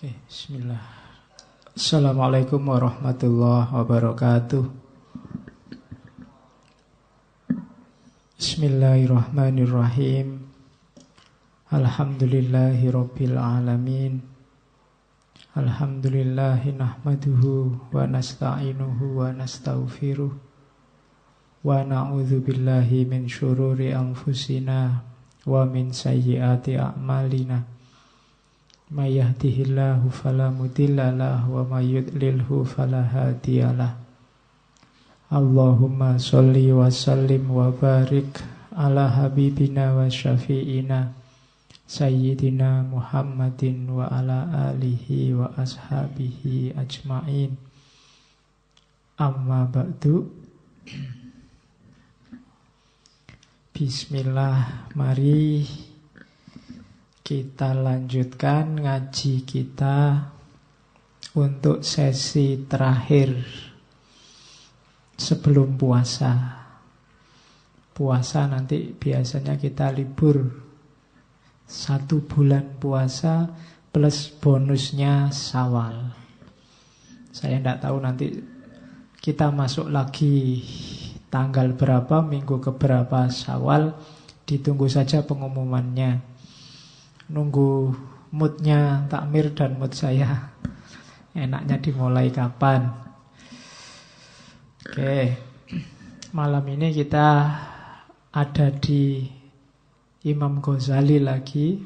Oke, bismillah. Assalamualaikum warahmatullahi wabarakatuh. Bismillahirrahmanirrahim. Alhamdulillahi rabbil alamin. Alhamdulillahi nahmaduhu wa nasta'inuhu wa nasta'ufiruh. Wa na'udhu billahi min syururi anfusina wa min sayyiati a'malina. May yahdihillahu fala mudhillalah wa may yudlilhu fala hadiyalah. Allahumma sholli wa sallim wa barik ala habibina wa syafi'ina Sayyidina Muhammadin wa ala alihi wa ashabihi ajma'in Amma ba'du Bismillah, mari kita lanjutkan ngaji kita untuk sesi terakhir sebelum puasa. Puasa nanti biasanya kita libur satu bulan puasa plus bonusnya sawal. Saya tidak tahu nanti kita masuk lagi tanggal berapa, minggu keberapa sawal, ditunggu saja pengumumannya nunggu moodnya takmir dan mood saya. Enaknya dimulai kapan? Oke. Malam ini kita ada di Imam Ghazali lagi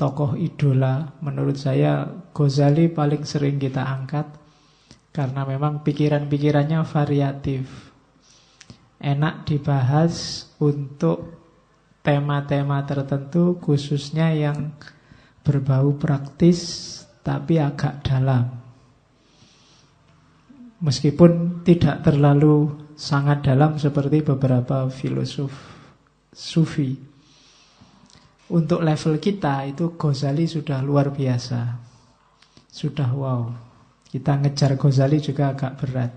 tokoh idola. Menurut saya Ghazali paling sering kita angkat karena memang pikiran-pikirannya variatif. Enak dibahas untuk tema-tema tertentu khususnya yang berbau praktis tapi agak dalam. Meskipun tidak terlalu sangat dalam seperti beberapa filosof sufi. Untuk level kita itu Ghazali sudah luar biasa. Sudah wow. Kita ngejar Ghazali juga agak berat.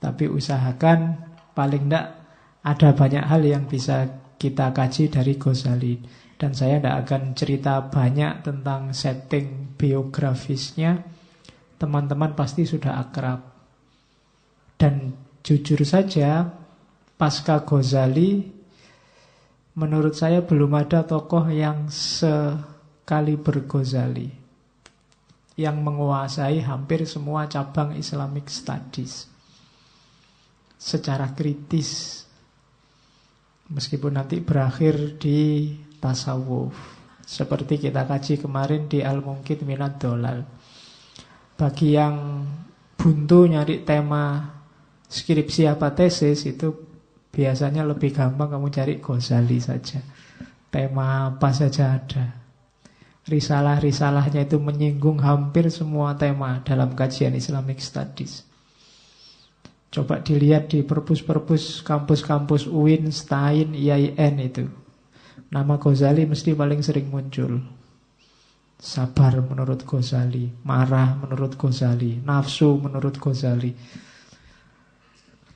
Tapi usahakan paling tidak ada banyak hal yang bisa kita kaji dari Ghazali. Dan saya tidak akan cerita banyak tentang setting biografisnya. Teman-teman pasti sudah akrab. Dan jujur saja pasca Ghazali menurut saya belum ada tokoh yang sekali berghazali yang menguasai hampir semua cabang Islamic Studies. Secara kritis Meskipun nanti berakhir di tasawuf. Seperti kita kaji kemarin di Al-Mungkit Minat Dolal. Bagi yang buntu nyari tema skripsi apa tesis Itu biasanya lebih gampang kamu cari Ghazali saja. Tema apa saja ada. Risalah-risalahnya itu menyinggung hampir semua tema dalam kajian Islamic Studies Coba dilihat di perpus-perpus kampus-kampus UIN, STAIN, IAIN itu. Nama Ghazali mesti paling sering muncul. Sabar menurut Ghazali, marah menurut Ghazali, nafsu menurut Ghazali.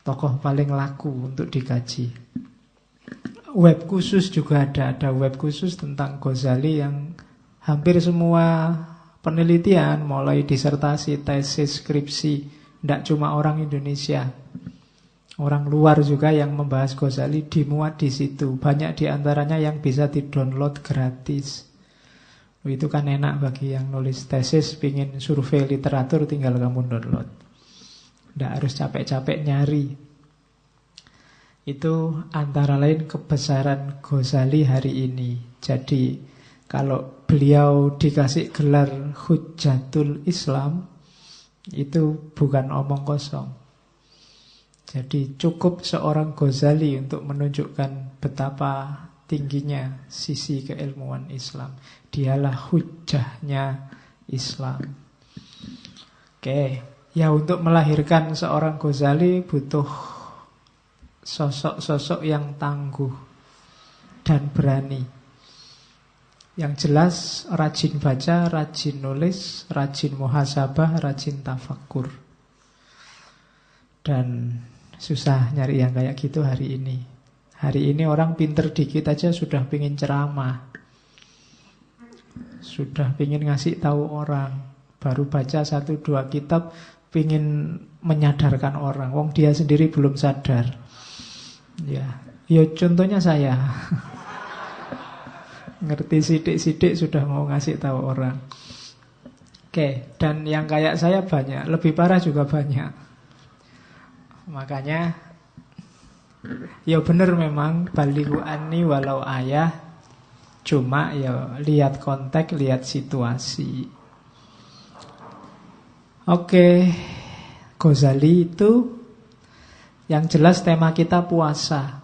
Tokoh paling laku untuk dikaji. Web khusus juga ada, ada web khusus tentang Ghazali yang hampir semua penelitian, mulai disertasi, tesis, skripsi, tidak cuma orang Indonesia. Orang luar juga yang membahas Ghazali dimuat di situ. Banyak di antaranya yang bisa di-download gratis. Itu kan enak bagi yang nulis tesis, pingin survei literatur, tinggal kamu download. Tidak harus capek-capek nyari. Itu antara lain kebesaran Ghazali hari ini. Jadi kalau beliau dikasih gelar Hujatul Islam, itu bukan omong kosong. Jadi cukup seorang Ghazali untuk menunjukkan betapa tingginya sisi keilmuan Islam. Dialah hujahnya Islam. Oke, ya untuk melahirkan seorang Ghazali butuh sosok-sosok yang tangguh dan berani. Yang jelas rajin baca, rajin nulis, rajin muhasabah, rajin tafakur. Dan susah nyari yang kayak gitu hari ini. Hari ini orang pinter dikit aja sudah pingin ceramah. Sudah ingin ngasih tahu orang. Baru baca satu dua kitab, ingin menyadarkan orang. Wong dia sendiri belum sadar. Ya, ya contohnya saya. Ngerti sidik-sidik sudah mau ngasih tahu orang. Oke, dan yang kayak saya banyak, lebih parah juga banyak. Makanya ya benar memang baliku ani walau ayah cuma ya lihat konteks, lihat situasi. Oke, Ghazali itu yang jelas tema kita puasa.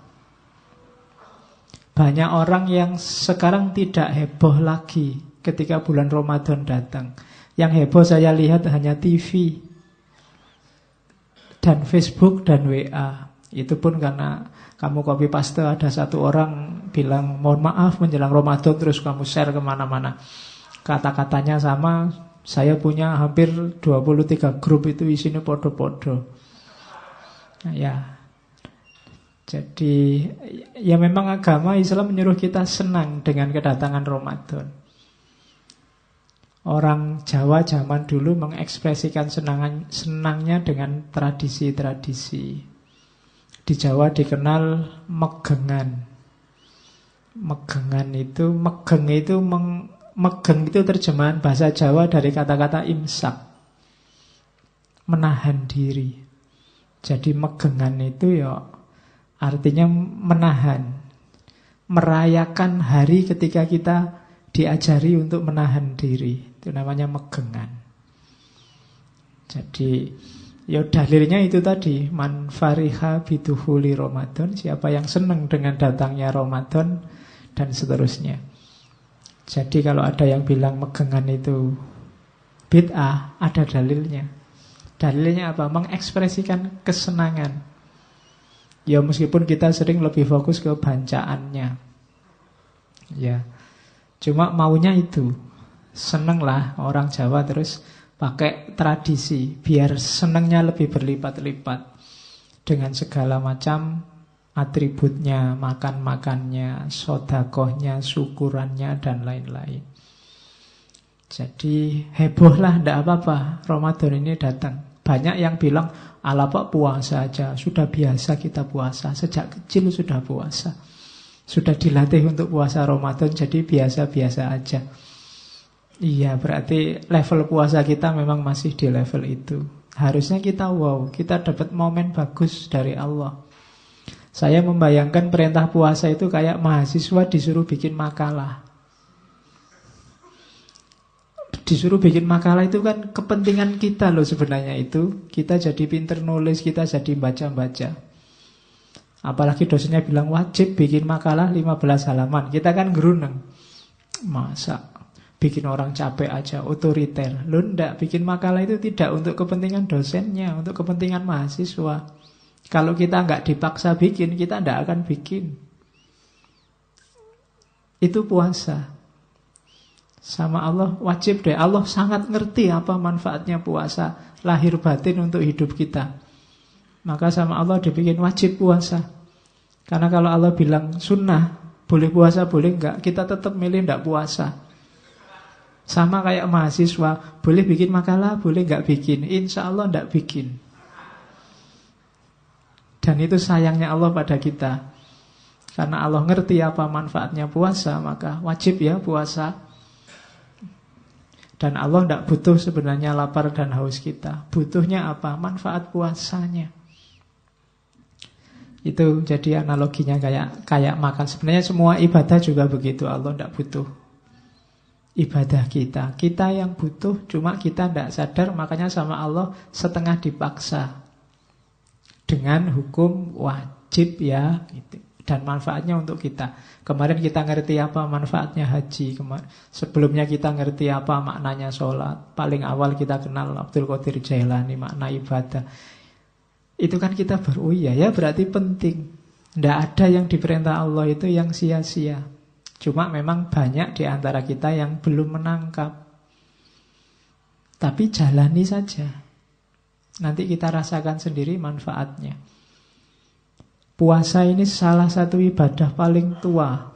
Banyak orang yang sekarang tidak heboh lagi ketika bulan Ramadan datang. Yang heboh saya lihat hanya TV dan Facebook dan WA. Itu pun karena kamu copy paste ada satu orang bilang mohon maaf menjelang Ramadan terus kamu share ke mana-mana. Kata-katanya sama, saya punya hampir 23 grup itu isinya podo-podo. Nah, ya. Jadi ya memang agama Islam menyuruh kita senang dengan kedatangan Ramadan. Orang Jawa zaman dulu mengekspresikan senangan, senangnya dengan tradisi-tradisi. Di Jawa dikenal megengan. Megengan itu, megeng itu meng, Megeng itu terjemahan bahasa Jawa dari kata-kata imsak. Menahan diri. Jadi megengan itu ya artinya menahan. Merayakan hari ketika kita diajari untuk menahan diri. Itu namanya megengan. Jadi ya dalilnya itu tadi man fariha biduhuli Ramadan siapa yang senang dengan datangnya Ramadan dan seterusnya. Jadi kalau ada yang bilang megengan itu bid'ah, ada dalilnya. Dalilnya apa? Mengekspresikan kesenangan. Ya meskipun kita sering lebih fokus ke bancaannya. Ya. Cuma maunya itu. Seneng lah orang Jawa terus pakai tradisi biar senengnya lebih berlipat-lipat dengan segala macam atributnya, makan-makannya, sodakohnya, syukurannya, dan lain-lain. Jadi hebohlah, tidak apa-apa, Ramadan ini datang. Banyak yang bilang, ala pak puasa aja, sudah biasa kita puasa, sejak kecil sudah puasa. Sudah dilatih untuk puasa Ramadan, jadi biasa-biasa aja. Iya, berarti level puasa kita memang masih di level itu. Harusnya kita wow, kita dapat momen bagus dari Allah. Saya membayangkan perintah puasa itu kayak mahasiswa disuruh bikin makalah. Disuruh bikin makalah itu kan kepentingan kita loh sebenarnya itu. Kita jadi pinter nulis, kita jadi baca-baca. Apalagi dosennya bilang wajib bikin makalah 15 halaman. Kita kan geruneng. Masa bikin orang capek aja, otoriter. Lo ndak, bikin makalah itu tidak untuk kepentingan dosennya, untuk kepentingan mahasiswa. Kalau kita nggak dipaksa bikin, kita tidak akan bikin. Itu puasa. Sama Allah wajib deh. Allah sangat ngerti apa manfaatnya puasa lahir batin untuk hidup kita. Maka sama Allah dibikin wajib puasa. Karena kalau Allah bilang sunnah, boleh puasa, boleh enggak, kita tetap milih enggak puasa. Sama kayak mahasiswa, boleh bikin makalah, boleh enggak bikin. Insya Allah enggak bikin. Dan itu sayangnya Allah pada kita. Karena Allah ngerti apa manfaatnya puasa, maka wajib ya puasa. Dan Allah tidak butuh sebenarnya lapar dan haus kita. Butuhnya apa? Manfaat puasanya. Itu jadi analoginya kayak kayak makan. Sebenarnya semua ibadah juga begitu. Allah tidak butuh ibadah kita. Kita yang butuh, cuma kita tidak sadar. Makanya sama Allah setengah dipaksa dengan hukum wajib ya gitu. Dan manfaatnya untuk kita. Kemarin kita ngerti apa manfaatnya haji. Kemar Sebelumnya kita ngerti apa maknanya sholat. Paling awal kita kenal Abdul Qadir Jailani makna ibadah. Itu kan kita baru, oh iya ya berarti penting. Tidak ada yang diperintah Allah itu yang sia-sia. Cuma memang banyak di antara kita yang belum menangkap. Tapi jalani saja. Nanti kita rasakan sendiri manfaatnya. Puasa ini salah satu ibadah paling tua.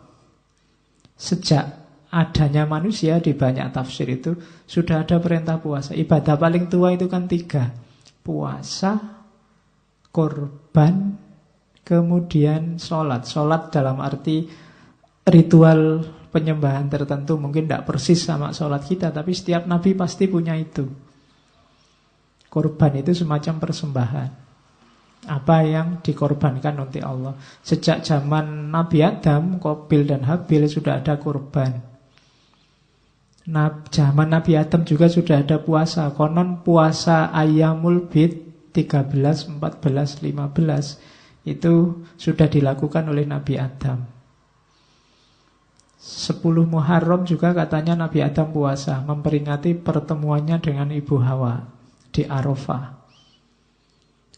Sejak adanya manusia di banyak tafsir itu sudah ada perintah puasa. Ibadah paling tua itu kan tiga. Puasa, korban, kemudian sholat. Sholat dalam arti ritual penyembahan tertentu mungkin tidak persis sama sholat kita, tapi setiap nabi pasti punya itu. Korban itu semacam persembahan. Apa yang dikorbankan untuk Allah. Sejak zaman Nabi Adam, Kobil dan Habil sudah ada korban. Nah, zaman Nabi Adam juga sudah ada puasa. Konon puasa ayamul bid 13, 14, 15 itu sudah dilakukan oleh Nabi Adam. 10 Muharram juga katanya Nabi Adam puasa memperingati pertemuannya dengan Ibu Hawa di Arafah.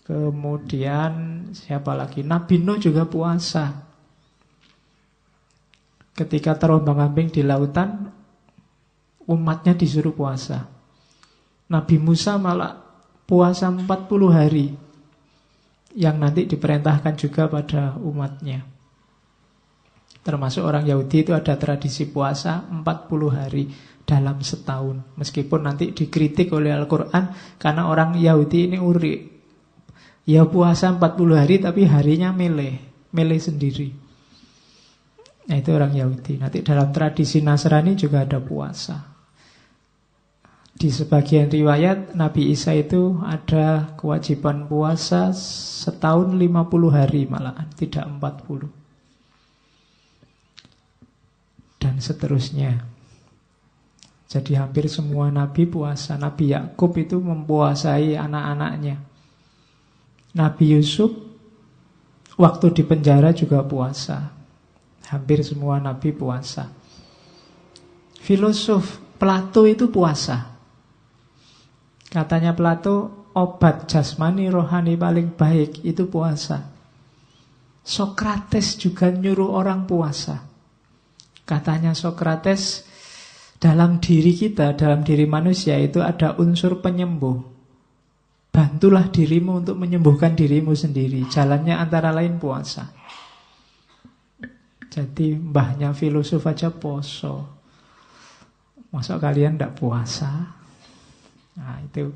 Kemudian siapa lagi? Nabi Nuh juga puasa. Ketika terombang-ambing di lautan, umatnya disuruh puasa. Nabi Musa malah puasa 40 hari yang nanti diperintahkan juga pada umatnya. Termasuk orang Yahudi itu ada tradisi puasa 40 hari dalam setahun. Meskipun nanti dikritik oleh Al-Quran karena orang Yahudi ini uri. Ya puasa 40 hari tapi harinya milih, milih sendiri. Nah itu orang Yahudi. Nanti dalam tradisi Nasrani juga ada puasa. Di sebagian riwayat Nabi Isa itu ada kewajiban puasa setahun 50 hari malahan, tidak 40. Dan seterusnya. Jadi hampir semua nabi puasa. Nabi Yakub itu mempuasai anak-anaknya. Nabi Yusuf waktu di penjara juga puasa. Hampir semua nabi puasa. Filosof Plato itu puasa. Katanya Plato, obat jasmani rohani paling baik itu puasa. Sokrates juga nyuruh orang puasa. Katanya Sokrates, dalam diri kita, dalam diri manusia itu ada unsur penyembuh. Bantulah dirimu untuk menyembuhkan dirimu sendiri. Jalannya antara lain puasa. Jadi mbahnya filosof aja poso. Masa kalian tidak puasa? Nah, itu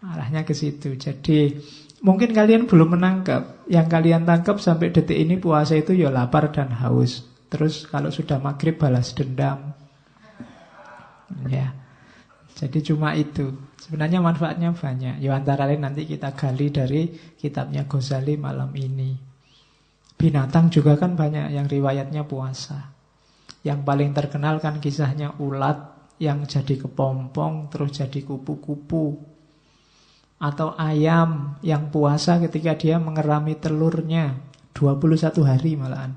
arahnya ke situ. Jadi mungkin kalian belum menangkap. Yang kalian tangkap sampai detik ini puasa itu ya lapar dan haus. Terus kalau sudah maghrib balas dendam. Ya. Jadi cuma itu. Sebenarnya manfaatnya banyak. Ya antara lain nanti kita gali dari kitabnya Ghazali malam ini. Binatang juga kan banyak yang riwayatnya puasa. Yang paling terkenal kan kisahnya ulat yang jadi kepompong terus jadi kupu-kupu atau ayam yang puasa ketika dia mengerami telurnya 21 hari malahan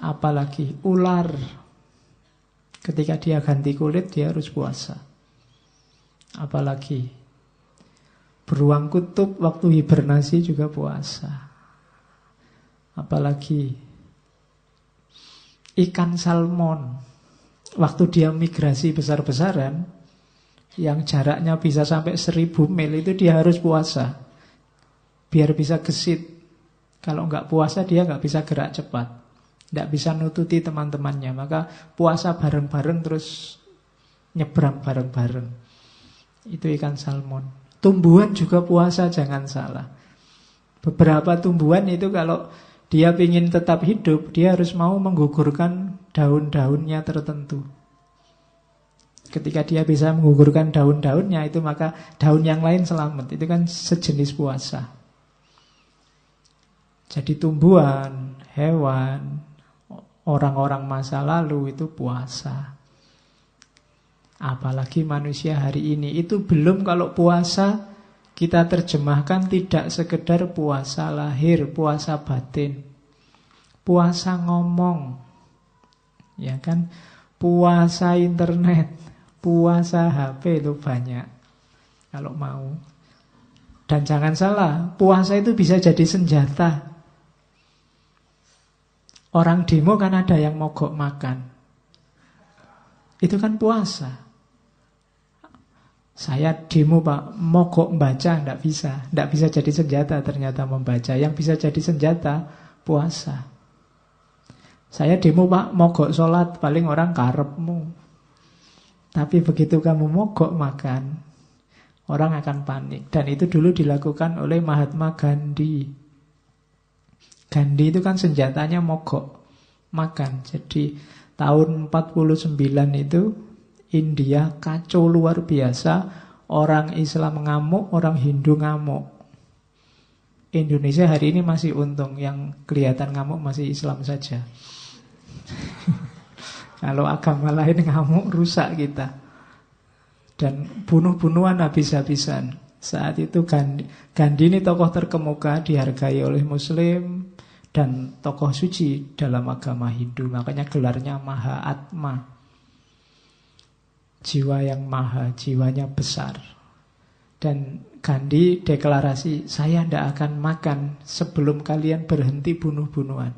apalagi ular ketika dia ganti kulit dia harus puasa apalagi beruang kutub waktu hibernasi juga puasa apalagi ikan salmon waktu dia migrasi besar-besaran, yang jaraknya bisa sampai seribu mil itu dia harus puasa. Biar bisa gesit. Kalau nggak puasa dia nggak bisa gerak cepat. Nggak bisa nututi teman-temannya. Maka puasa bareng-bareng terus nyebrang bareng-bareng. Itu ikan salmon. Tumbuhan juga puasa jangan salah. Beberapa tumbuhan itu kalau dia ingin tetap hidup, dia harus mau menggugurkan daun-daunnya tertentu. Ketika dia bisa menggugurkan daun-daunnya itu maka daun yang lain selamat. Itu kan sejenis puasa. Jadi tumbuhan, hewan, orang-orang masa lalu itu puasa. Apalagi manusia hari ini itu belum kalau puasa kita terjemahkan tidak sekedar puasa lahir, puasa batin. Puasa ngomong. Ya kan? Puasa internet, puasa HP itu banyak. Kalau mau. Dan jangan salah, puasa itu bisa jadi senjata. Orang demo kan ada yang mogok makan. Itu kan puasa. Saya demo pak, mogok membaca, tidak bisa. Tidak bisa jadi senjata ternyata membaca. Yang bisa jadi senjata, puasa. Saya demo pak, mogok sholat, paling orang karepmu. Tapi begitu kamu mogok makan, orang akan panik. Dan itu dulu dilakukan oleh Mahatma Gandhi. Gandhi itu kan senjatanya mogok makan. Jadi tahun 49 itu India kacau luar biasa. Orang Islam ngamuk, orang Hindu ngamuk. Indonesia hari ini masih untung Yang kelihatan ngamuk masih Islam saja. Kalau agama lain ngamuk rusak kita. Dan bunuh-bunuhan habis-habisan. Saat itu Gandhi, Gandhi ini tokoh terkemuka Dihargai oleh muslim Dan tokoh suci dalam agama Hindu. Makanya gelarnya Maha Atma Jiwa yang maha, jiwanya besar Dan Gandhi deklarasi, saya tidak akan makan sebelum kalian berhenti bunuh-bunuhan.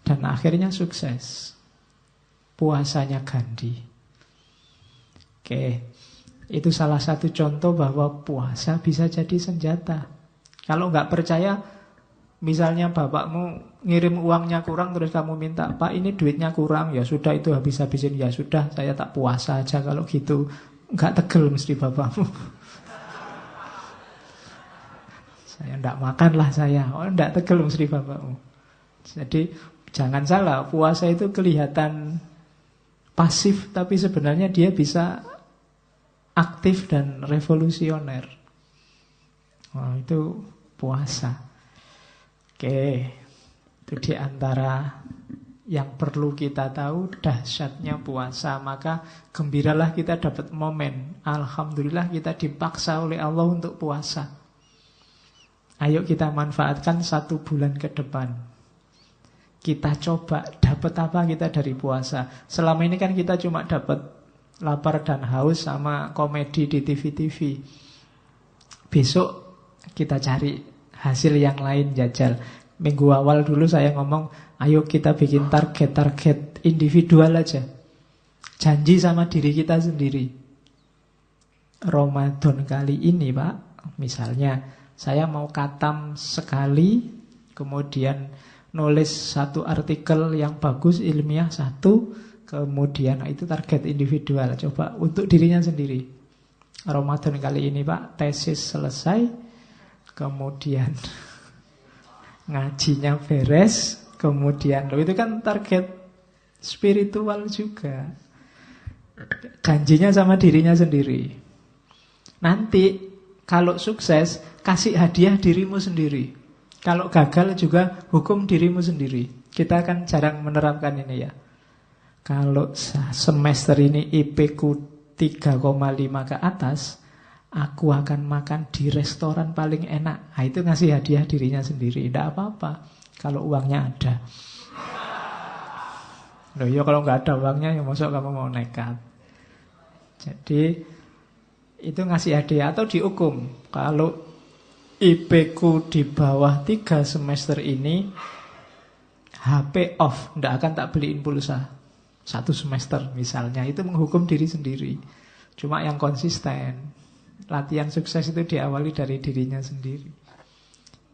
Dan akhirnya sukses. Puasanya Gandhi. Oke, itu salah satu contoh bahwa puasa bisa jadi senjata. Kalau nggak percaya, misalnya bapakmu ngirim uangnya kurang terus kamu minta, Pak ini duitnya kurang, ya sudah itu habis-habisin, ya sudah saya tak puasa aja kalau gitu. Enggak tegel mesti bapakmu. saya enggak makan lah saya. Oh, enggak tegel mesti bapakmu. Jadi jangan salah, puasa itu kelihatan pasif tapi sebenarnya dia bisa aktif dan revolusioner. Oh, itu puasa. Oke, itu di antara yang perlu kita tahu dahsyatnya puasa maka gembiralah kita dapat momen. Alhamdulillah kita dipaksa oleh Allah untuk puasa. Ayo kita manfaatkan satu bulan ke depan. Kita coba dapat apa kita dari puasa. Selama ini kan kita cuma dapat lapar dan haus sama komedi di TV-TV besok kita cari hasil yang lain jajal minggu awal dulu saya ngomong Ayo kita bikin target-target individual aja. Janji sama diri kita sendiri. Ramadan kali ini, Pak, misalnya saya mau katam sekali, kemudian nulis satu artikel yang bagus ilmiah satu, kemudian itu target individual. Coba untuk dirinya sendiri. Ramadan kali ini, Pak, tesis selesai, kemudian ngajinya beres, Kemudian, loh itu kan target spiritual juga. Janjinya sama dirinya sendiri. Nanti kalau sukses, kasih hadiah dirimu sendiri. Kalau gagal juga hukum dirimu sendiri. Kita akan jarang menerapkan ini ya. Kalau semester ini IP ku 3,5 ke atas, aku akan makan di restoran paling enak. Nah, itu ngasih hadiah dirinya sendiri. Tidak apa-apa. Kalau uangnya ada. Loh ya kalau nggak ada uangnya ya masuk kamu mau nekat. Jadi itu ngasih hadiah atau dihukum. Kalau IP ku di bawah tiga semester ini HP off, ndak akan tak beliin pulsa. Satu semester misalnya, itu menghukum diri sendiri. Cuma yang konsisten. Latihan sukses itu diawali dari dirinya sendiri.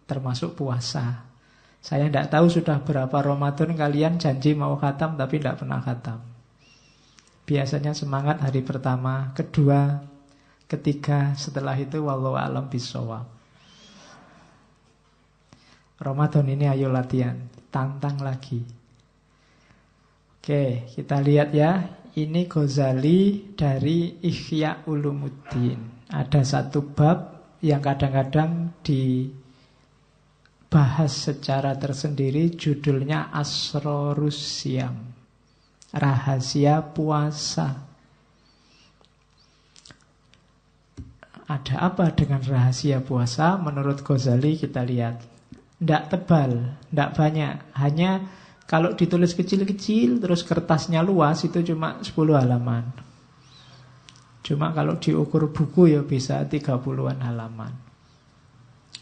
Termasuk puasa. Saya tidak tahu sudah berapa Ramadan kalian janji mau khatam tapi tidak pernah khatam. Biasanya semangat hari pertama, kedua, ketiga, setelah itu wallahu alam bisawab. Ramadan ini ayo latihan, tantang lagi. Oke, kita lihat ya. Ini Ghazali dari Ihya Ulumuddin. Ada satu bab yang kadang-kadang di bahas secara tersendiri judulnya Asrorus Siam Rahasia Puasa. Ada apa dengan rahasia puasa? Menurut Ghazali kita lihat. Tidak tebal, tidak banyak. Hanya kalau ditulis kecil-kecil Terus kertasnya luas itu cuma 10 halaman Cuma kalau diukur buku ya bisa 30-an halaman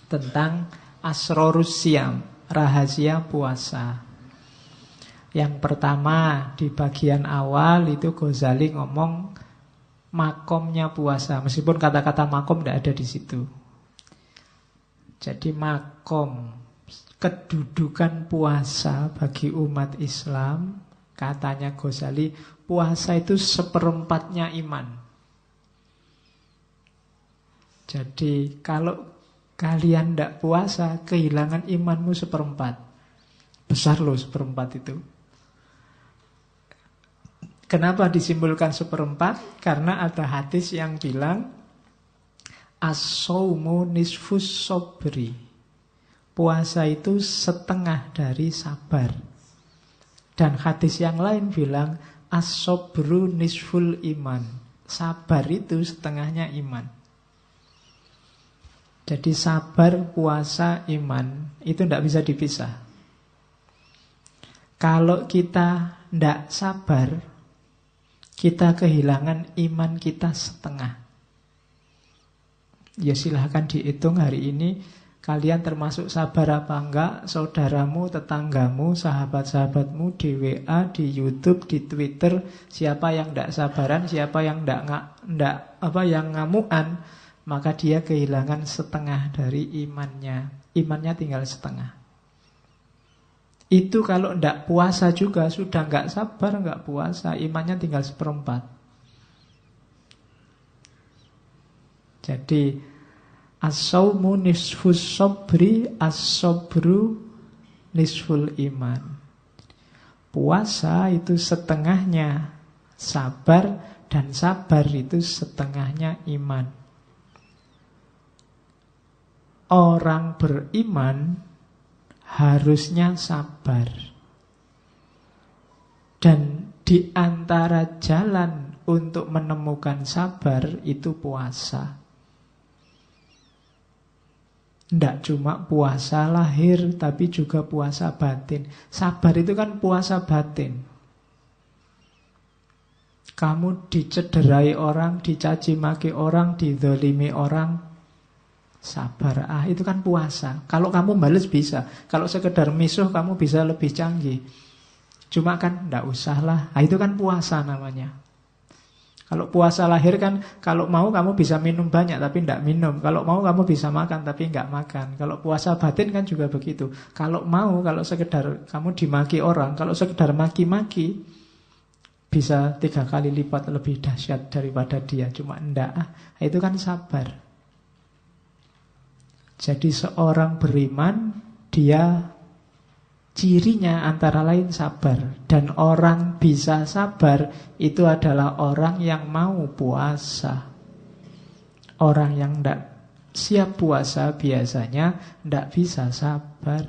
Tentang Asrorus Siam, rahasia puasa. Yang pertama di bagian awal itu Ghazali ngomong makomnya puasa. Meskipun kata-kata makom tidak ada di situ. Jadi makom kedudukan puasa bagi umat Islam, katanya Ghazali, puasa itu seperempatnya iman. Jadi kalau kalian tidak puasa, kehilangan imanmu seperempat. Besar loh seperempat itu. Kenapa disimpulkan seperempat? Karena ada hadis yang bilang As-sawmu nisfus sobri puasa itu setengah dari sabar. Dan hadis yang lain bilang asobru nisful iman. Sabar itu setengahnya iman. Jadi sabar, puasa, iman itu tidak bisa dipisah. Kalau kita tidak sabar, kita kehilangan iman kita setengah. Ya silahkan dihitung hari ini Kalian termasuk sabar apa enggak? Saudaramu, tetanggamu, sahabat-sahabatmu di WA, di YouTube, di Twitter, siapa yang enggak sabaran, siapa yang enggak, enggak apa yang ngamuan, maka dia kehilangan setengah dari imannya. Imannya tinggal setengah. Itu kalau enggak puasa juga sudah enggak sabar, enggak puasa, imannya tinggal seperempat. Jadi As-sawmu nisfus sobri As-sobru nisful iman Puasa itu setengahnya Sabar dan sabar itu setengahnya iman Orang beriman harusnya sabar Dan di antara jalan untuk menemukan sabar itu puasa tidak cuma puasa lahir, tapi juga puasa batin. Sabar itu kan puasa batin. Kamu dicederai orang, dicaci maki orang, didolimi orang, sabar. Ah, itu kan puasa. Kalau kamu bales bisa. Kalau sekedar misuh, kamu bisa lebih canggih. Cuma kan tidak usah lah. Ah, itu kan puasa namanya. Kalau puasa lahir kan kalau mau kamu bisa minum banyak tapi tidak minum. Kalau mau kamu bisa makan tapi nggak makan. Kalau puasa batin kan juga begitu. Kalau mau kalau sekedar kamu dimaki orang, kalau sekedar maki-maki bisa tiga kali lipat lebih dahsyat daripada dia. Cuma ndak. Ah, itu kan sabar. Jadi seorang beriman dia Cirinya antara lain sabar. Dan orang bisa sabar Itu adalah orang yang mau puasa. Orang yang tidak siap puasa biasanya tidak bisa sabar.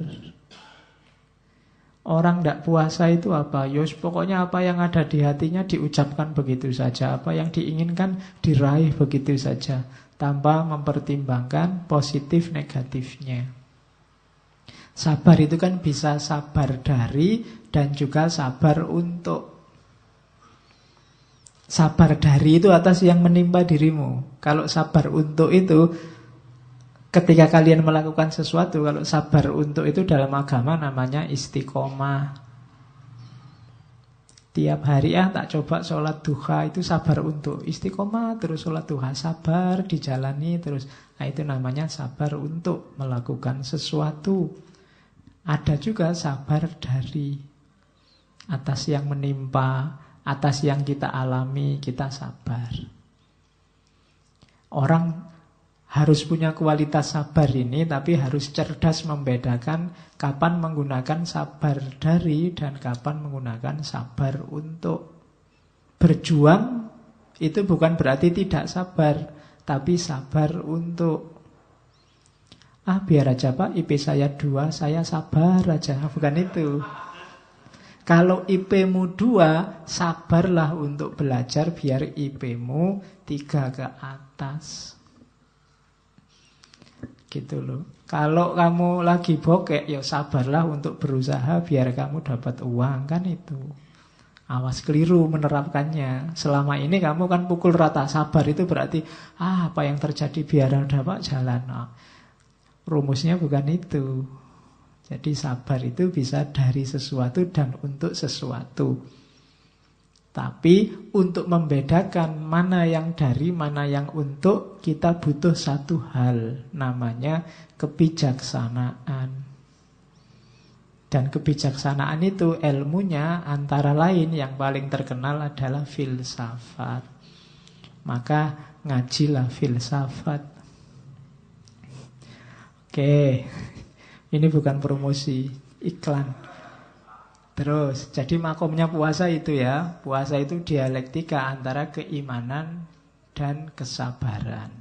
Orang tidak puasa itu apa? Yos pokoknya apa yang ada di hatinya diucapkan begitu saja. Apa yang diinginkan diraih begitu saja Tanpa mempertimbangkan positif negatifnya Sabar itu kan bisa sabar dari dan juga sabar untuk. Sabar dari itu atas yang menimpa dirimu. Kalau sabar untuk itu ketika kalian melakukan sesuatu, kalau sabar untuk itu dalam agama namanya istiqomah. Tiap hari ya tak coba sholat duha itu sabar untuk istiqomah terus sholat duha sabar dijalani terus nah itu namanya sabar untuk melakukan sesuatu ada juga sabar dari atas yang menimpa, atas yang kita alami, kita sabar. Orang harus punya kualitas sabar ini, tapi harus cerdas membedakan kapan menggunakan sabar dari dan kapan menggunakan sabar untuk berjuang. Itu bukan berarti tidak sabar, tapi sabar untuk Ah biar aja pak. IP saya dua Saya sabar aja. Bukan itu. Kalau IP-mu dua Sabarlah untuk belajar Biar IP-mu tiga ke atas Gitu loh. Kalau kamu lagi bokek Ya sabarlah untuk berusaha Biar kamu dapat uang Kan itu. Awas keliru menerapkannya. Selama ini kamu kan pukul rata Sabar itu berarti Ah apa yang terjadi biar dapat jalan. Nah, Rumusnya bukan itu. Jadi sabar itu bisa dari sesuatu dan untuk sesuatu. Tapi untuk membedakan mana yang dari, mana yang untuk, kita butuh satu hal, namanya kebijaksanaan. Dan kebijaksanaan itu ilmunya antara lain yang paling terkenal adalah filsafat. Maka ngajilah filsafat. Oke, ini bukan promosi, iklan. Terus, jadi makomnya puasa itu ya, puasa itu dialektika antara keimanan dan kesabaran.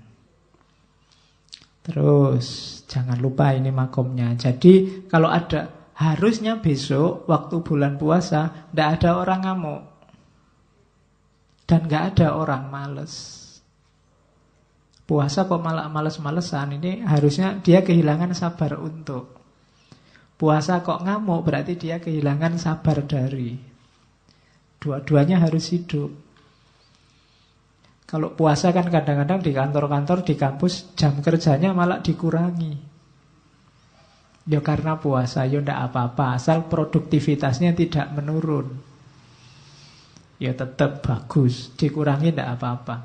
Terus, jangan lupa ini makomnya. Jadi, kalau ada Harusnya besok waktu bulan puasa Tidak ada orang ngamuk Dan nggak ada orang males Puasa kok malah males-malesan Ini harusnya dia kehilangan sabar untuk Puasa kok ngamuk berarti dia kehilangan sabar dari. Dua-duanya harus hidup. Kalau puasa kan kadang-kadang di kantor-kantor, di kampus Jam kerjanya malah dikurangi. Ya karena puasa, ya tidak apa-apa Asal produktivitasnya tidak menurun. Ya tetap bagus Dikurangi tidak apa-apa.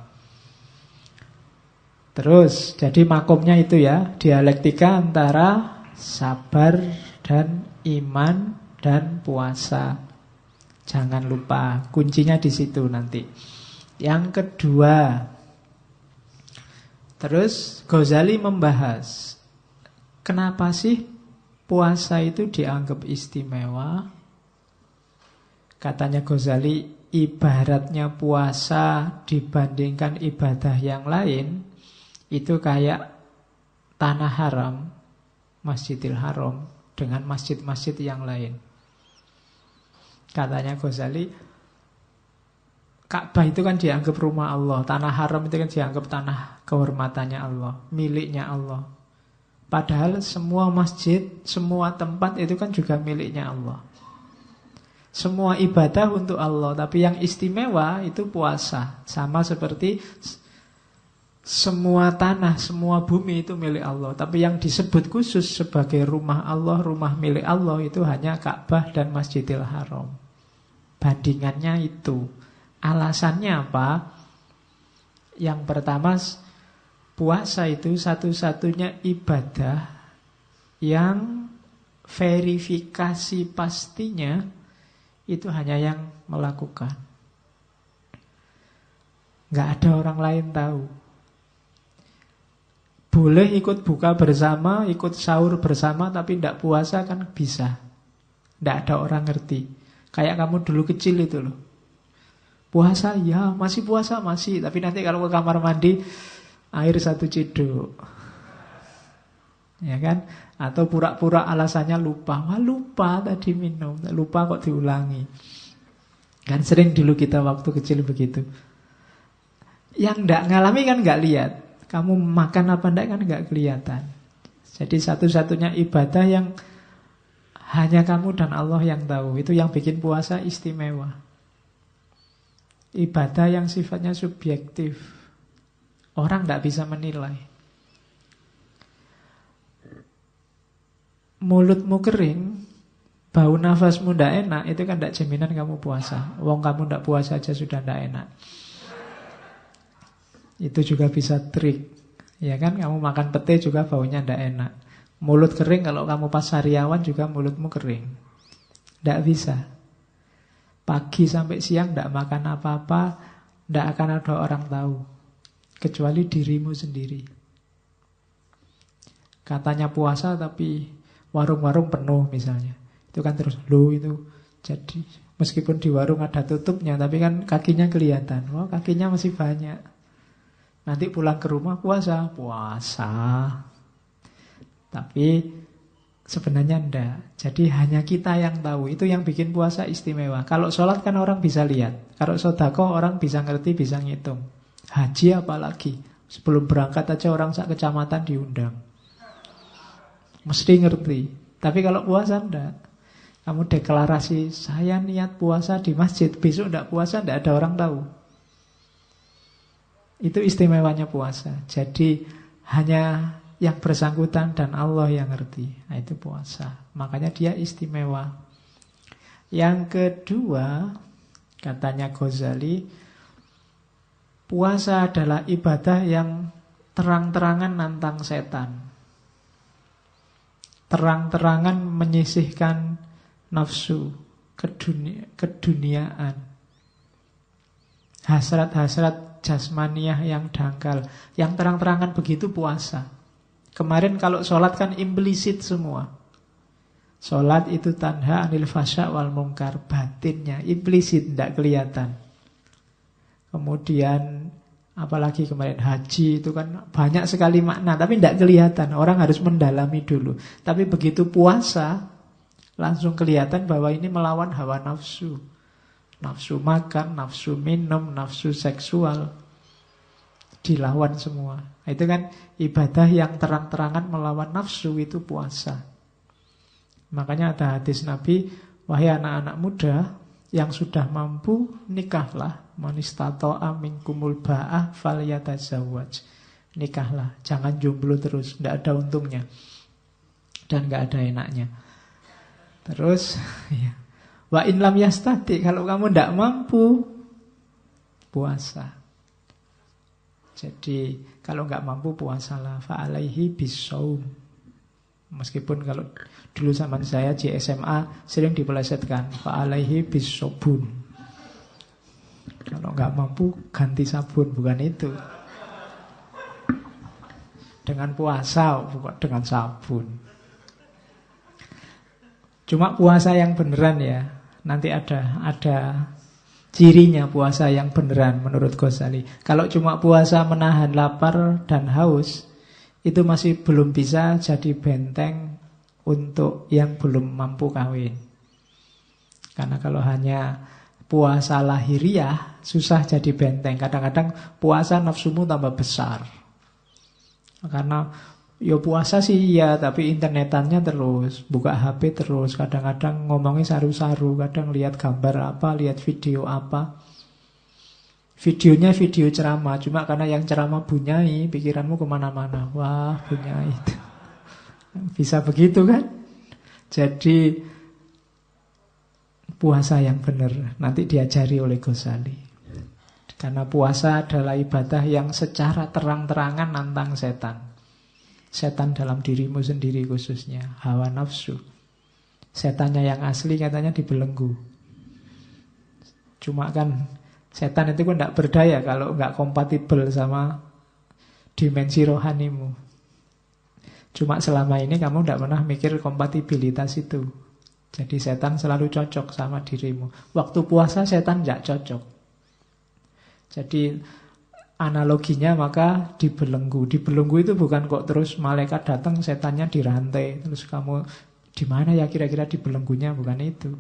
Terus, jadi makomnya itu ya Dialektika antara sabar dan iman dan puasa. Jangan lupa, kuncinya di situ nanti. Yang kedua Terus Ghazali membahas Kenapa sih puasa itu dianggap istimewa. Katanya Ghazali, ibaratnya puasa dibandingkan ibadah yang lain, itu kayak tanah haram, Masjidil Haram, dengan masjid-masjid yang lain. Katanya Ghazali, Ka'bah itu kan dianggap rumah Allah, tanah haram itu kan dianggap tanah kehormatannya Allah, miliknya Allah. Padahal semua masjid, semua tempat itu kan juga miliknya Allah. Semua ibadah untuk Allah, tapi yang istimewa itu puasa. Sama seperti semua tanah, semua bumi itu milik Allah. Tapi yang disebut khusus sebagai rumah Allah, rumah milik Allah itu hanya Ka'bah dan Masjidil Haram. Bandingannya itu. Alasannya apa? Yang pertama Puasa itu satu-satunya ibadah yang verifikasi pastinya itu hanya yang melakukan. Nggak ada orang lain tahu. Boleh ikut buka bersama, ikut sahur bersama, tapi tidak puasa kan bisa. Tidak ada orang ngerti. Kayak kamu dulu kecil itu loh. Puasa, ya masih puasa, masih. Tapi nanti kalau ke kamar mandi, air satu ciduk. Ya kan? Atau pura-pura alasannya lupa. Wah lupa tadi minum. Lupa kok diulangi. Kan sering dulu kita waktu kecil begitu. Yang tidak ngalami kan nggak lihat. Kamu makan apa enggak kan nggak kelihatan. Jadi satu-satunya ibadah yang hanya kamu dan Allah yang tahu. Itu yang bikin puasa istimewa. Ibadah yang sifatnya subjektif. Orang tidak bisa menilai. Mulutmu kering, bau nafasmu tidak enak, itu kan tidak jaminan kamu puasa. Wong kamu tidak puasa aja sudah tidak enak. Itu juga bisa trik. Ya kan, kamu makan pete juga baunya tidak enak. Mulut kering kalau kamu pas sariawan juga mulutmu kering. Tidak bisa. Pagi sampai siang tidak makan apa-apa, tidak akan ada orang tahu kecuali dirimu sendiri. Katanya puasa tapi warung-warung penuh misalnya. Itu kan terus lu itu jadi meskipun di warung ada tutupnya tapi kan kakinya kelihatan. Wah, kakinya masih banyak. Nanti pulang ke rumah puasa, puasa. Tapi sebenarnya enggak. Jadi hanya kita yang tahu. Itu yang bikin puasa istimewa. Kalau sholat kan orang bisa lihat. Kalau sodako orang bisa ngerti, bisa ngitung. Haji apalagi. Sebelum berangkat aja orang sak kecamatan diundang. Mesti ngerti. Tapi kalau puasa enggak. Kamu deklarasi, saya niat puasa di masjid. Besok enggak puasa, enggak ada orang tahu. Itu istimewanya puasa. Jadi hanya yang bersangkutan dan Allah yang ngerti. Nah, itu puasa. Makanya dia istimewa. Yang kedua, katanya Ghazali, Puasa adalah ibadah yang terang-terangan nantang setan. Terang-terangan menyisihkan nafsu, kedunia, keduniaan. Hasrat-hasrat jasmaniah yang dangkal. Yang terang-terangan begitu puasa. Kemarin kalau sholat kan implisit semua. Sholat itu tanha anil fasya wal mungkar. Batinnya, implisit, tidak kelihatan. Kemudian apalagi kemarin haji itu kan banyak sekali makna. Tapi tidak kelihatan, orang harus mendalami dulu. Tapi begitu puasa, langsung kelihatan bahwa ini melawan hawa nafsu. Nafsu makan, nafsu minum, nafsu seksual dilawan semua. Itu kan ibadah yang terang-terangan melawan nafsu itu puasa. Makanya ada hadis Nabi, wahai anak-anak muda yang sudah mampu nikahlah, manistato amin kumul ba'ah falyatazawwaj. Nikahlah, jangan jomblo terus, tidak ada untungnya. Dan nggak ada enaknya. Terus, ya. Wa in lam yastati, kalau kamu tidak mampu, puasa. Jadi kalau nggak mampu puasalah fa'alaihi bisaum. Meskipun kalau dulu zaman saya di SMA sering dipelesetkan fa'alaihi bisobun. Kalau nggak mampu ganti sabun bukan itu. Dengan puasa bukan dengan sabun. Cuma puasa yang beneran ya. Nanti ada ada cirinya puasa yang beneran menurut Ghazali. Kalau cuma puasa menahan lapar dan haus, itu masih belum bisa jadi benteng untuk yang belum mampu kawin. Karena kalau hanya puasa lahiriah, susah jadi benteng. Kadang-kadang puasa nafsumu tambah besar. Karena Ya puasa sih iya, tapi internetannya terus, buka HP terus, kadang-kadang ngomongnya saru-saru, kadang lihat gambar apa, lihat video apa. Videonya video ceramah, cuma karena yang ceramah bunyai, pikiranmu ke mana-mana. Wah, bunyai itu. Bisa begitu kan? Jadi puasa yang benar nanti diajari oleh Ghazali. Karena puasa adalah ibadah yang secara terang-terangan nantang setan. Setan dalam dirimu sendiri khususnya. Hawa nafsu. Setannya yang asli katanya dibelenggu. Cuma kan Setan itu kan tidak berdaya Kalau nggak kompatibel sama Dimensi rohanimu. Cuma selama ini kamu tidak pernah mikir kompatibilitas itu. Jadi setan selalu cocok sama dirimu. Waktu puasa setan tidak cocok. Jadi Analoginya maka dibelenggu. Dibelenggu itu bukan kok terus malaikat datang setannya dirantai. Terus kamu di mana ya kira-kira dibelenggunya bukan itu.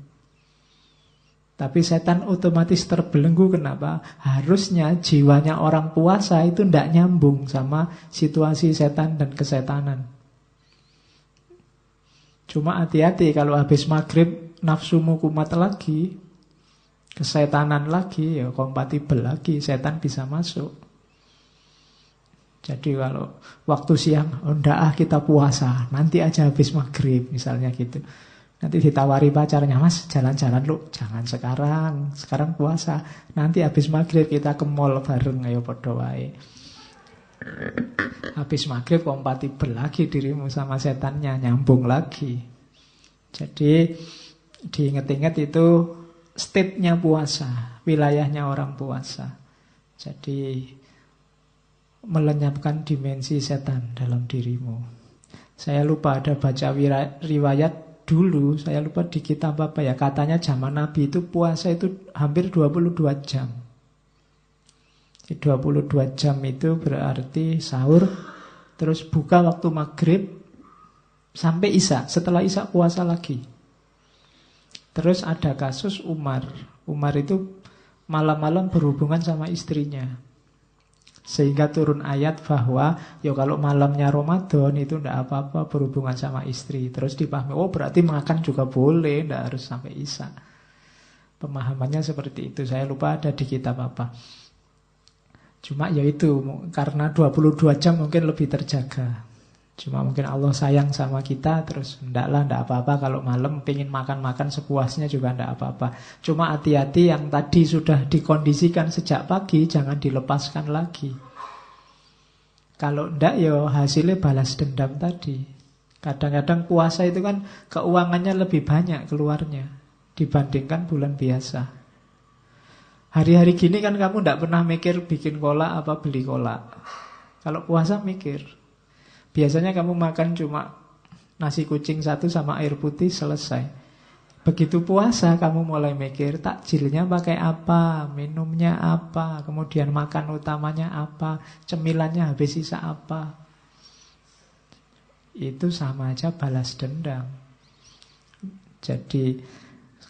Tapi setan otomatis terbelenggu kenapa? Harusnya jiwanya orang puasa itu tidak nyambung sama situasi setan dan kesetanan. Cuma hati-hati kalau habis maghrib nafsumu kumat lagi, kesetanan lagi, ya kompatibel lagi, setan bisa masuk. Jadi kalau waktu siang, oh ah kita puasa, nanti aja habis maghrib misalnya gitu. Nanti ditawari pacarnya, mas jalan-jalan lu, jangan sekarang, sekarang puasa. Nanti habis maghrib kita ke mall bareng, ayo podo. Habis maghrib kompatibel lagi dirimu sama setannya, nyambung lagi. Jadi diinget-inget itu state-nya puasa, wilayahnya orang puasa. Jadi melenyapkan dimensi setan dalam dirimu. Saya lupa ada baca riwayat dulu, saya lupa di kitab apa ya, katanya zaman Nabi itu puasa itu hampir 22 jam. 22 jam itu berarti sahur, terus buka waktu maghrib sampai isya, setelah isya puasa lagi. Terus ada kasus Umar. Umar itu malam-malam berhubungan sama istrinya. Sehingga turun ayat bahwa ya kalau malamnya Ramadan itu tidak apa-apa berhubungan sama istri. Terus dipahami, oh berarti makan juga boleh, tidak harus sampai isya. Pemahamannya seperti itu. Saya lupa ada di kitab apa. Cuma ya itu, karena 22 jam mungkin lebih terjaga. Cuma mungkin Allah sayang sama kita Terus ndaklah ndak apa-apa Kalau malam pengen makan-makan sepuasnya juga ndak apa-apa Cuma hati-hati yang tadi sudah dikondisikan sejak pagi Jangan dilepaskan lagi Kalau ndak ya hasilnya balas dendam tadi Kadang-kadang puasa itu kan keuangannya lebih banyak keluarnya dibandingkan bulan biasa. Hari-hari gini kan kamu tidak pernah mikir bikin kolak apa beli kolak. Kalau puasa mikir. Biasanya kamu makan cuma nasi kucing satu sama air putih selesai. Begitu puasa kamu mulai mikir takjilnya pakai apa, minumnya apa, kemudian makan utamanya apa, cemilannya habis sisa apa itu sama aja balas dendam. Jadi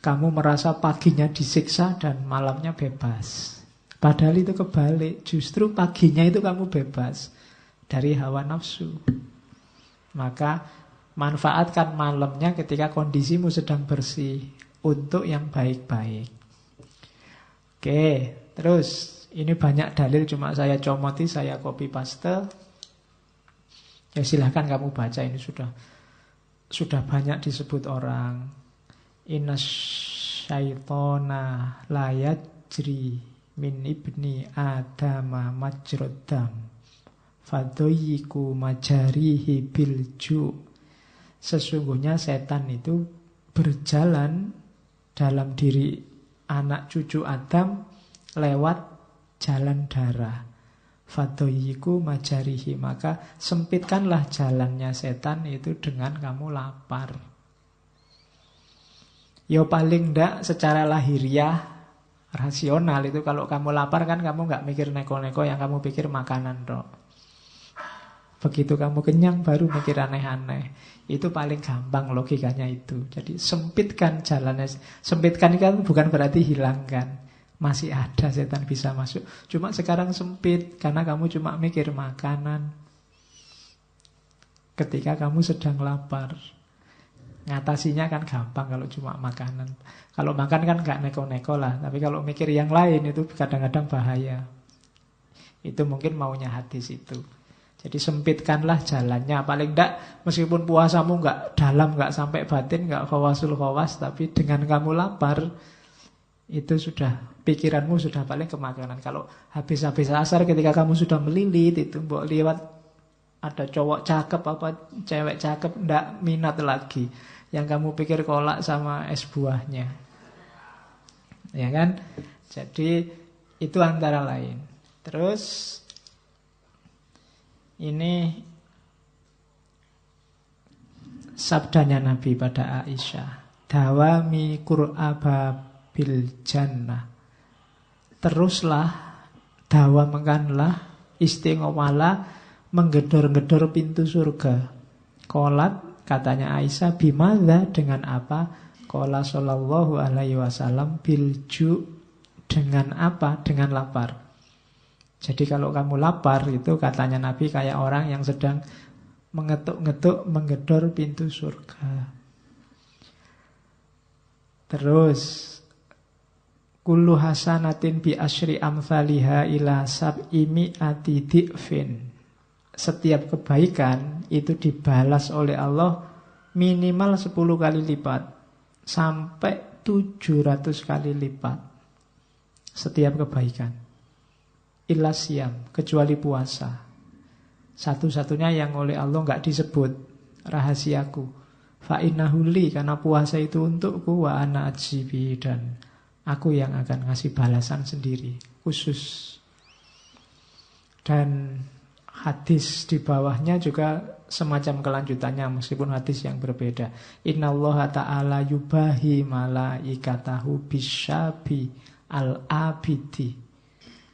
kamu merasa paginya disiksa dan malamnya bebas. Padahal itu kebalik, justru paginya itu kamu bebas dari hawa nafsu. Maka manfaatkan malamnya ketika kondisimu sedang bersih untuk yang baik-baik. Oke, terus ini banyak dalil cuma saya comoti, saya copy paste. Ya silahkan kamu baca ini sudah sudah banyak disebut orang. Inna syaitona layajri min ibni adama majrodam fadoyiku majarihi bilju Sesungguhnya setan itu berjalan dalam diri anak cucu Adam lewat jalan darah. Fadoyiku majarihi Maka sempitkanlah jalannya setan itu dengan kamu lapar. Yo paling ndak secara lahiriah Rasional itu kalau kamu lapar kan kamu nggak mikir neko-neko Yang kamu pikir makanan dok Begitu kamu kenyang baru mikir aneh-aneh Itu paling gampang logikanya itu Jadi sempitkan jalannya Sempitkan kan bukan berarti hilangkan masih ada setan bisa masuk. Cuma sekarang sempit karena kamu cuma mikir makanan. Ketika kamu sedang lapar. Ngatasinya kan gampang kalau cuma makanan. Kalau makan kan nggak neko-neko lah. Tapi kalau mikir yang lain itu kadang-kadang bahaya. Itu mungkin maunya hadis itu. Jadi sempitkanlah jalannya. Paling tidak meskipun puasamu nggak dalam, nggak sampai batin, nggak khawasul khawas. Tapi dengan kamu lapar, itu sudah pikiranmu sudah paling kemakanan. Kalau habis-habis asar ketika kamu sudah melilit itu mbok lihat ada cowok cakep apa cewek cakep ndak minat lagi. Yang kamu pikir kolak sama es buahnya. Ya kan? Jadi itu antara lain. Terus ini sabdanya Nabi pada Aisyah. Dawami Qur'aba bil jannah. Teruslah dawamkanlah istiqomalah menggedor-gedor pintu surga. Kolat katanya Aisyah bimada dengan apa? Kola sallallahu alaihi wasallam bilju dengan apa? Dengan lapar. Jadi kalau kamu lapar itu katanya Nabi kayak orang yang sedang mengetuk-ngetuk menggedor pintu surga. Terus Kullu hasanatin bi asri amthaliha ila sab'imi ati di'fin. Setiap kebaikan itu dibalas oleh Allah minimal 10 kali lipat. Sampai 700 kali lipat. Setiap kebaikan. Illa siam, kecuali puasa. Satu-satunya yang oleh Allah nggak disebut rahasiaku. Fa'inahuli karena puasa itu untukku wa ana ajibi dan Aku yang akan ngasih balasan sendiri, khusus. Dan hadis di bawahnya juga semacam kelanjutannya meskipun hadis yang berbeda. Inna Allah ta'ala yubahi malaikatahu bisyabi al-abidi.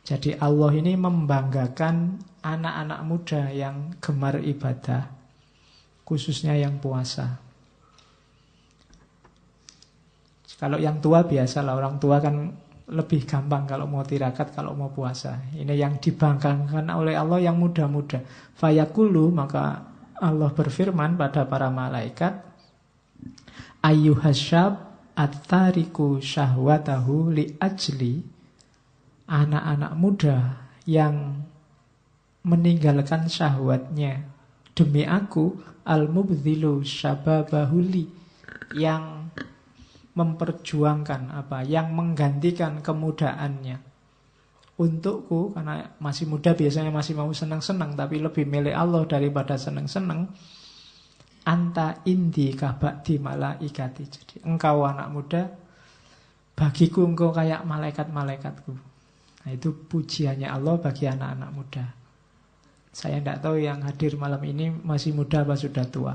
Jadi Allah ini membanggakan anak-anak muda yang gemar ibadah, khususnya yang puasa. Kalau yang tua biasa lah orang tua kan lebih gampang kalau mau tirakat, kalau mau puasa. Ini yang dibanggakan oleh Allah yang muda-muda. Fayakulu maka Allah berfirman pada para malaikat, Ayyuhasyab at-tariku syahwatahu li ajli anak-anak muda yang meninggalkan syahwatnya demi aku al-mubdhilu syababahuli yang memperjuangkan apa yang menggantikan kemudaannya untukku karena masih muda biasanya masih mau senang-senang tapi lebih milik Allah daripada senang-senang anta indi kabakti malaikati. Jadi engkau anak muda, bagiku engkau kayak malaikat-malaikatku. Nah itu pujiannya Allah bagi anak-anak muda. Saya tidak tahu yang hadir malam ini masih muda apa sudah tua.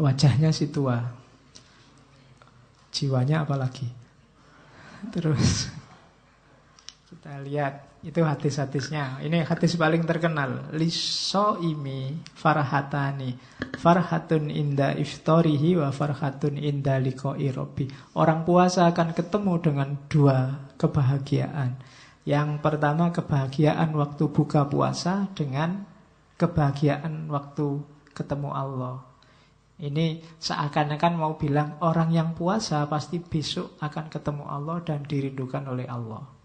Wajahnya si tua. Jiwanya apalagi. Terus kita lihat itu hadis-hadisnya. Ini hadis paling terkenal. Liso imi farhatani. Farhatun inda iftorihi wa farhatun inda liko irobi. Orang puasa akan ketemu dengan dua kebahagiaan. Yang pertama kebahagiaan waktu buka puasa dengan kebahagiaan waktu ketemu Allah. Ini seakan-akan mau bilang orang yang puasa pasti besok akan ketemu Allah dan dirindukan oleh Allah.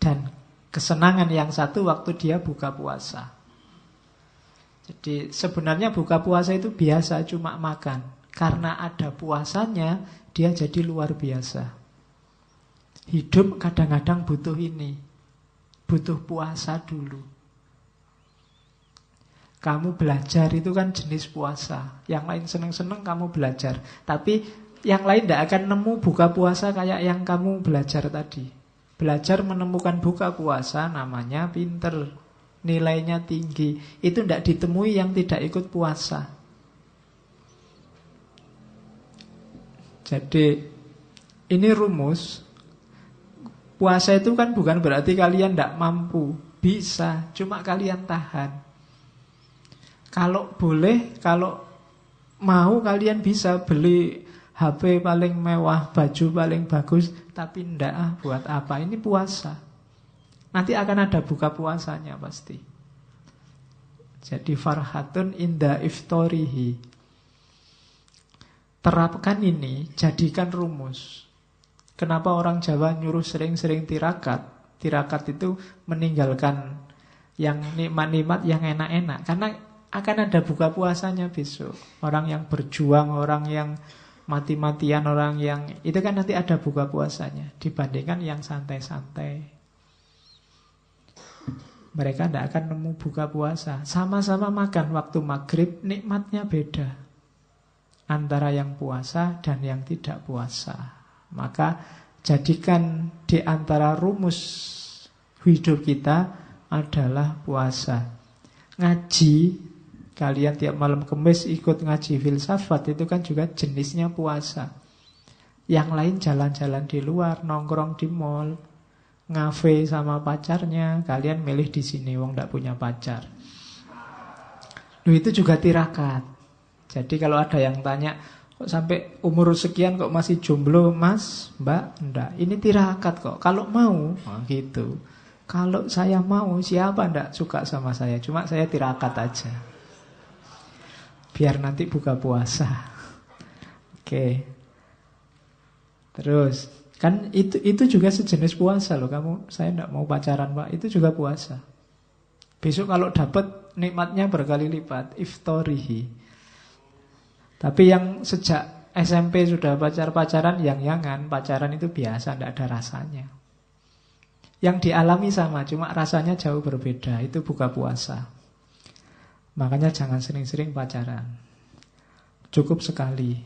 Dan kesenangan yang satu waktu dia buka puasa. Jadi sebenarnya buka puasa itu biasa cuma makan. Karena ada puasanya dia jadi luar biasa. Hidup kadang-kadang butuh ini. Butuh puasa dulu. Kamu belajar itu kan jenis puasa. Yang lain seneng-seneng kamu belajar. Tapi yang lain tidak akan nemu buka puasa kayak yang kamu belajar tadi. Belajar menemukan buka puasa namanya pinter. Nilainya tinggi. Itu tidak ditemui yang tidak ikut puasa. Jadi ini rumus. Puasa itu kan bukan berarti kalian tidak mampu. Bisa, cuma kalian tahan. Kalau boleh, kalau mau kalian bisa beli HP paling mewah, baju paling bagus, tapi ndak ah buat apa? Ini puasa. Nanti akan ada buka puasanya pasti. Jadi farhatun inda iftorihi. Terapkan ini, jadikan rumus. Kenapa orang Jawa nyuruh sering-sering tirakat? Tirakat itu meninggalkan yang nikmat-nikmat yang enak-enak. Karena akan ada buka puasanya besok. Orang yang berjuang, orang yang mati-matian orang yang itu kan nanti ada buka puasanya dibandingkan yang santai-santai. Mereka tidak akan nemu buka puasa. Sama-sama makan waktu maghrib, nikmatnya beda. Antara yang puasa dan yang tidak puasa. Maka jadikan di antara rumus hidup kita adalah puasa. Ngaji Kalian tiap malam kemis ikut ngaji filsafat itu kan juga jenisnya puasa. Yang lain jalan-jalan di luar, nongkrong di mall, ngafe sama pacarnya, kalian milih di sini wong ndak punya pacar. Loh itu juga tirakat. Jadi kalau ada yang tanya, kok sampai umur sekian kok masih jomblo, Mas, Mbak? Ndak. Ini tirakat kok. Kalau mau, oh, gitu. Kalau saya mau, siapa ndak suka sama saya? Cuma saya tirakat aja. Biar nanti buka puasa. Oke. Terus kan itu itu juga sejenis puasa loh. Kamu saya tidak mau pacaran pak. Itu juga puasa. Besok kalau dapat nikmatnya berkali lipat. Iftorihi. Tapi yang sejak SMP sudah pacar-pacaran yang yangan pacaran itu biasa, tidak ada rasanya. Yang dialami sama, cuma rasanya jauh berbeda. Itu buka puasa. Makanya jangan sering-sering pacaran. Cukup sekali.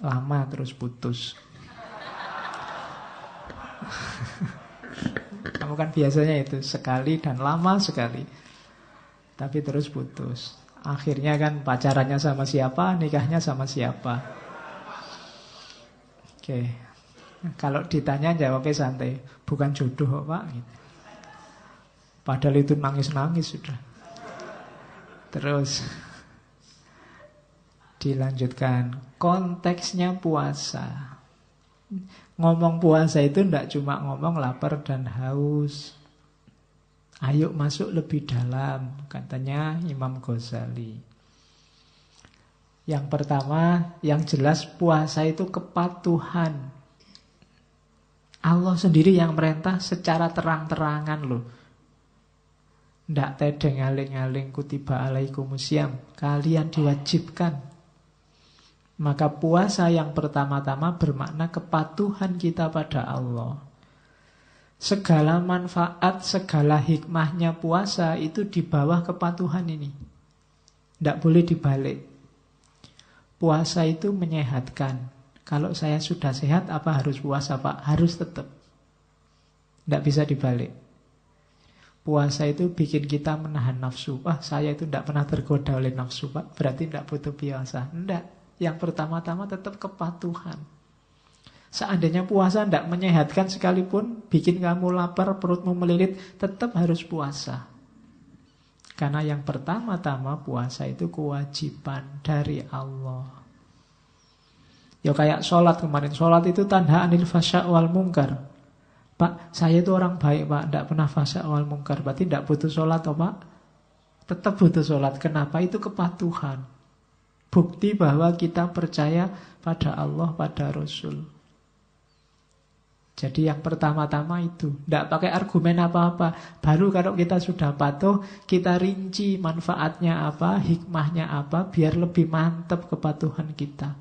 Lama terus putus. Kamu kan biasanya itu sekali dan lama sekali. Tapi terus putus. Akhirnya kan pacarannya sama siapa, nikahnya sama siapa. Oke. Kalau ditanya jawabnya santai, bukan jodoh Pak. Padahal itu nangis-nangis sudah. Terus dilanjutkan konteksnya puasa. Ngomong puasa itu tidak cuma ngomong lapar dan haus. Ayo masuk lebih dalam, katanya Imam Ghazali. Yang pertama, yang jelas puasa itu kepatuhan. Allah sendiri yang merintah secara terang-terangan loh. Ndak tedeng aling-aling kutiba alaikumusiam. Kalian diwajibkan. Maka puasa yang pertama-tama bermakna kepatuhan kita pada Allah. Segala manfaat, segala hikmahnya puasa itu di bawah kepatuhan ini. Tidak boleh dibalik. Puasa itu menyehatkan. Kalau saya sudah sehat, apa harus puasa Pak? Harus tetap. Tidak bisa dibalik. Puasa itu bikin kita menahan nafsu. Wah, saya itu tidak pernah tergoda oleh nafsu, Pak. Berarti tidak butuh puasa. Tidak. Yang pertama-tama tetap kepatuhan. Seandainya puasa tidak menyehatkan sekalipun, bikin kamu lapar, perutmu melilit, tetap harus puasa. Karena yang pertama-tama puasa itu kewajiban dari Allah. Ya kayak sholat kemarin. Sholat itu tanda anil fasya wal mungkar. Pak, saya itu orang baik pak. Tidak pernah fasya wal mungkar. Berarti tidak butuh sholat oh pak? Tetap butuh sholat. Kenapa? Itu kepatuhan. Bukti bahwa kita percaya pada Allah, pada Rasul. Jadi yang pertama-tama itu Tidak pakai argumen apa-apa Baru kalau kita sudah patuh Kita rinci manfaatnya apa Hikmahnya apa Biar lebih mantap kepatuhan kita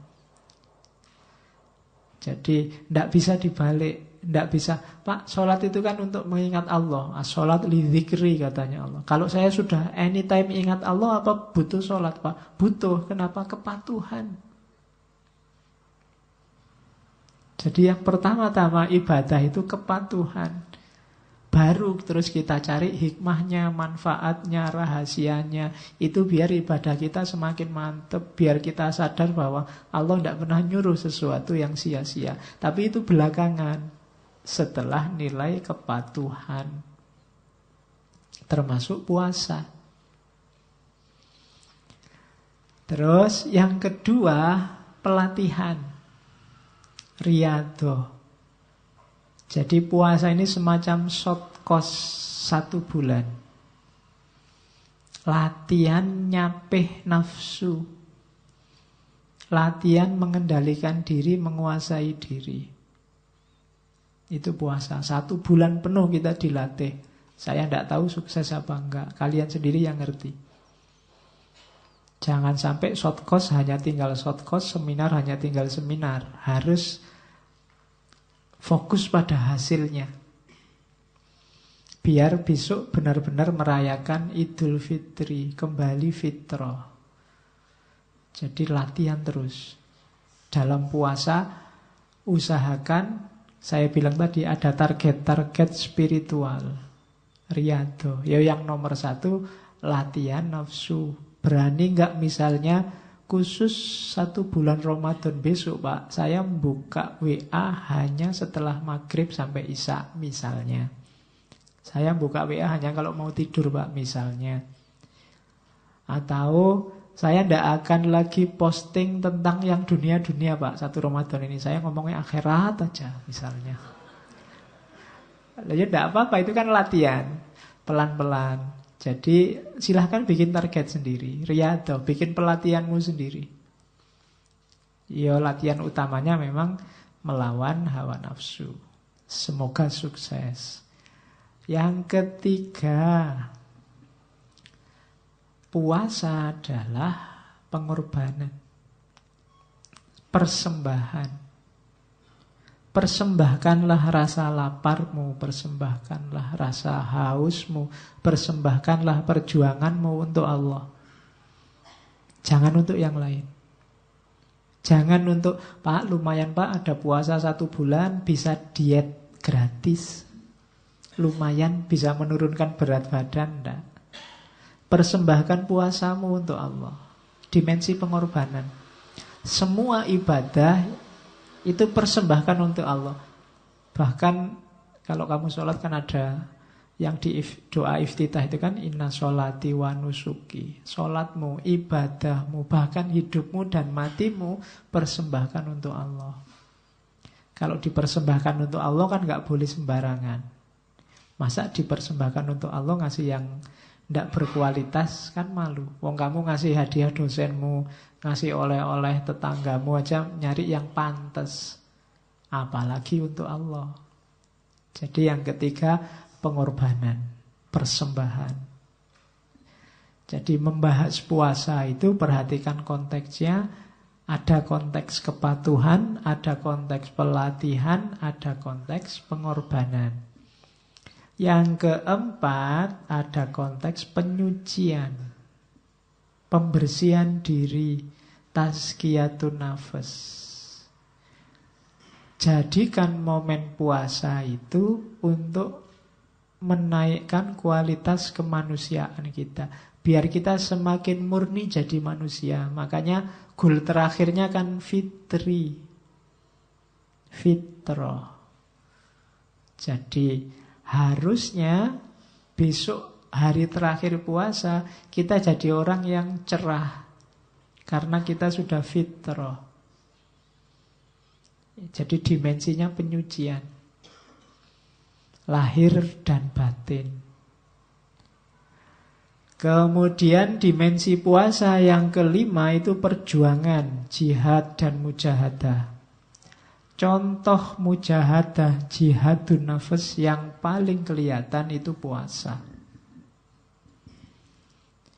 Jadi tidak bisa dibalik Tidak bisa Pak sholat itu kan untuk mengingat Allah Sholat li zikri katanya Allah Kalau saya sudah anytime ingat Allah Apa butuh sholat Pak? Butuh Kenapa? Kepatuhan Jadi yang pertama-tama ibadah itu kepatuhan. Baru terus kita cari hikmahnya, manfaatnya, rahasianya. Itu biar ibadah kita semakin mantep. Biar kita sadar bahwa Allah tidak pernah nyuruh sesuatu yang sia-sia. Tapi itu belakangan. Setelah nilai kepatuhan. Termasuk puasa. Terus yang kedua pelatihan riyadho. Jadi puasa ini semacam short course satu bulan. Latihan nyapeh nafsu. Latihan mengendalikan diri, menguasai diri. Itu puasa. Satu bulan penuh kita dilatih. Saya tidak tahu sukses apa enggak. Kalian sendiri yang ngerti. Jangan sampai short course hanya tinggal short course, seminar hanya tinggal seminar. Harus Fokus pada hasilnya. Biar besok benar-benar merayakan Idul Fitri, kembali fitrah. Jadi latihan terus. Dalam puasa, usahakan, saya bilang tadi ada target-target spiritual. Riyado. Ya yang nomor satu, latihan nafsu. Berani nggak misalnya khusus satu bulan Ramadan besok Pak Saya buka WA hanya setelah maghrib sampai Isya misalnya Saya buka WA hanya kalau mau tidur Pak misalnya Atau saya tidak akan lagi posting tentang yang dunia-dunia Pak Satu Ramadan ini saya ngomongnya akhirat aja misalnya Ya tidak apa-apa itu kan latihan Pelan-pelan jadi silahkan bikin target sendiri, riado, bikin pelatihanmu sendiri. Ya latihan utamanya memang melawan hawa nafsu. Semoga sukses. Yang ketiga, puasa adalah pengorbanan, persembahan. Persembahkanlah rasa laparmu, persembahkanlah rasa hausmu, persembahkanlah perjuanganmu untuk Allah. Jangan untuk yang lain. Jangan untuk, Pak lumayan Pak ada puasa satu bulan bisa diet gratis. Lumayan bisa menurunkan berat badan, enggak. Persembahkan puasamu untuk Allah. Dimensi pengorbanan. Semua ibadah itu persembahkan untuk Allah. Bahkan kalau kamu sholat kan ada yang di doa iftitah itu kan inna sholati wa nusuki. Sholatmu, ibadahmu, bahkan hidupmu dan matimu persembahkan untuk Allah. Kalau dipersembahkan untuk Allah kan nggak boleh sembarangan. Masa dipersembahkan untuk Allah ngasih yang tidak berkualitas kan malu. Wong kamu ngasih hadiah dosenmu, ngasih oleh-oleh tetanggamu aja nyari yang pantas. Apalagi untuk Allah. Jadi yang ketiga pengorbanan, persembahan. Jadi membahas puasa itu perhatikan konteksnya. Ada konteks kepatuhan, ada konteks pelatihan, ada konteks pengorbanan. Yang keempat ada konteks penyucian pembersihan diri, tazkiyatun nafas. Jadikan momen puasa itu untuk menaikkan kualitas kemanusiaan kita. Biar kita semakin murni jadi manusia. Makanya goal terakhirnya kan fitri. Fitro. Jadi harusnya besok hari terakhir puasa kita jadi orang yang cerah. Karena kita sudah fitro. Jadi dimensinya penyucian. Lahir dan batin. Kemudian dimensi puasa yang kelima itu perjuangan, jihad dan mujahadah. Contoh mujahadah, jihadun nafas yang paling kelihatan itu puasa.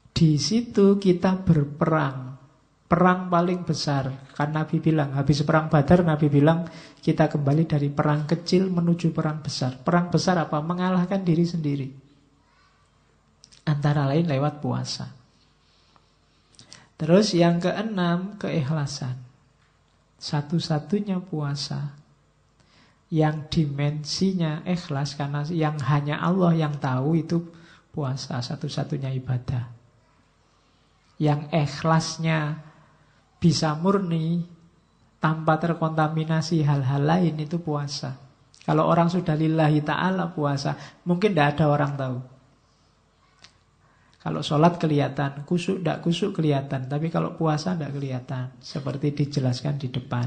Di situ kita berperang. Perang paling besar. Kan Nabi bilang, habis perang badar Nabi bilang, kita kembali dari perang kecil menuju perang besar. Perang besar apa? Mengalahkan diri sendiri. Antara lain lewat puasa. Terus yang keenam, keikhlasan. Satu-satunya puasa yang dimensinya ikhlas karena yang hanya Allah yang tahu itu puasa satu-satunya ibadah. Yang ikhlasnya bisa murni tanpa terkontaminasi hal-hal lain itu puasa. Kalau orang sudah lillahi ta'ala puasa, mungkin tidak ada orang tahu. Kalau sholat kelihatan, kusuk tidak kusuk kelihatan. Tapi kalau puasa tidak kelihatan. Seperti dijelaskan di depan.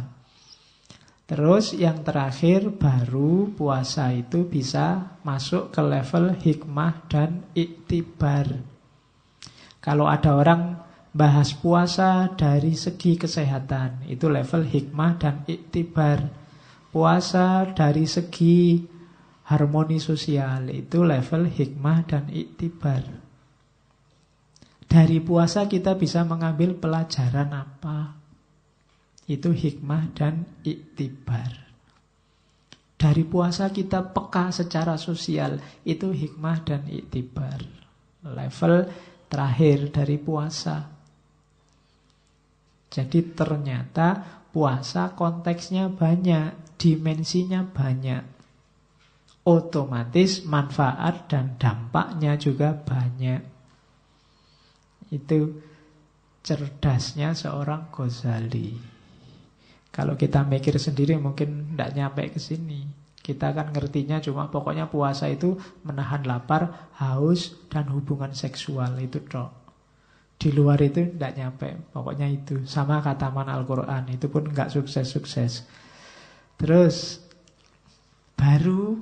Terus yang terakhir baru puasa itu bisa masuk ke level hikmah dan iktibar. Kalau ada orang bahas puasa dari segi kesehatan, itu level hikmah dan iktibar. Puasa dari segi harmoni sosial, itu level hikmah dan iktibar. Dari puasa kita bisa mengambil pelajaran apa? Itu hikmah dan iktibar. Dari puasa kita peka secara sosial, itu hikmah dan iktibar. Level terakhir dari puasa. Jadi ternyata puasa konteksnya banyak, dimensinya banyak. Otomatis manfaat dan dampaknya juga banyak. Itu cerdasnya seorang Ghazali. Kalau kita mikir sendiri mungkin tidak nyampe ke sini. Kita kan ngertinya cuma pokoknya puasa itu menahan lapar, haus, dan hubungan seksual. Itu dok. Di luar itu tidak nyampe. Pokoknya itu. Sama kata man Al-Quran. Itu pun nggak sukses-sukses. Terus baru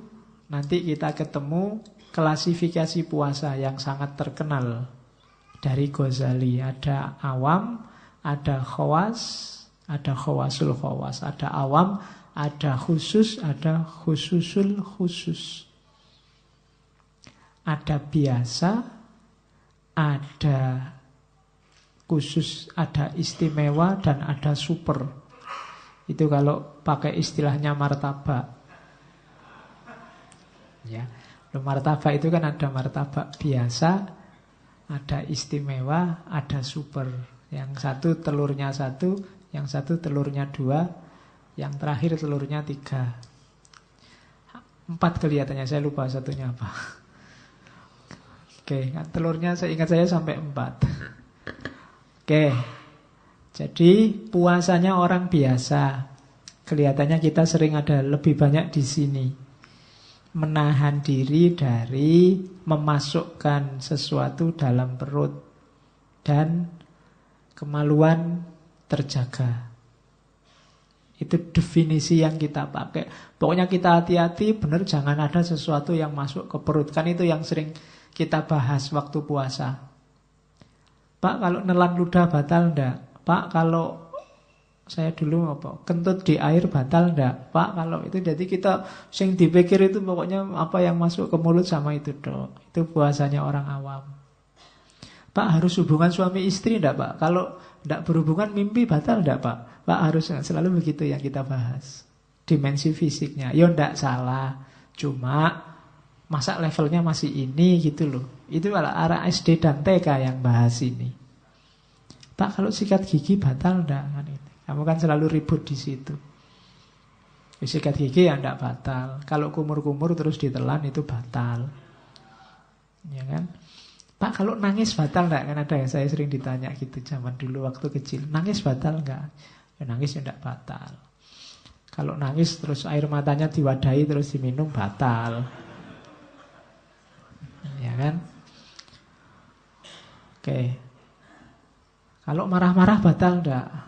nanti kita ketemu klasifikasi puasa yang sangat terkenal dari Ghazali. Ada awam, ada khawas, ada khawasul khawas, ada awam, ada khusus, ada khususul khusus. Ada biasa, ada khusus, ada istimewa, dan ada super. Itu kalau pakai istilahnya martabak. Ya, martabak itu kan ada martabak biasa, ada istimewa, ada super. Yang satu telurnya satu, yang satu telurnya dua, yang terakhir telurnya tiga. Empat kelihatannya, saya lupa satunya apa. Oke, telurnya saya ingat saya sampai empat. Oke, jadi puasanya orang biasa. Kelihatannya kita sering ada lebih banyak di sini menahan diri dari memasukkan sesuatu dalam perut dan kemaluan terjaga. Itu definisi yang kita pakai. Pokoknya kita hati-hati, benar jangan ada sesuatu yang masuk ke perut. Kan itu yang sering kita bahas waktu puasa. Pak, kalau nelan ludah batal enggak? Pak, kalau saya dulu apa kentut di air batal ndak? Pak kalau itu jadi kita sing dipikir itu pokoknya apa yang masuk ke mulut sama itu dok. Itu puasanya orang awam. Pak harus hubungan suami istri ndak pak? Kalau ndak berhubungan mimpi batal ndak pak? Pak harus selalu begitu yang kita bahas. Dimensi fisiknya. Yo ya ndak salah. Cuma masa levelnya masih ini gitu loh. Itu adalah arah SD dan TK yang bahas ini. Pak kalau sikat gigi batal enggak? Kan Kamu kan selalu ribut di situ. Sikat gigi ya enggak batal. Kalau kumur-kumur terus ditelan itu batal. Ya kan? Pak kalau nangis batal enggak? Kan ada ya saya sering ditanya gitu zaman dulu waktu kecil. Nangis batal enggak? Ya nangis ya enggak batal. Kalau nangis terus air matanya diwadahi terus diminum batal. Ya kan? Oke. Kalau marah-marah batal enggak?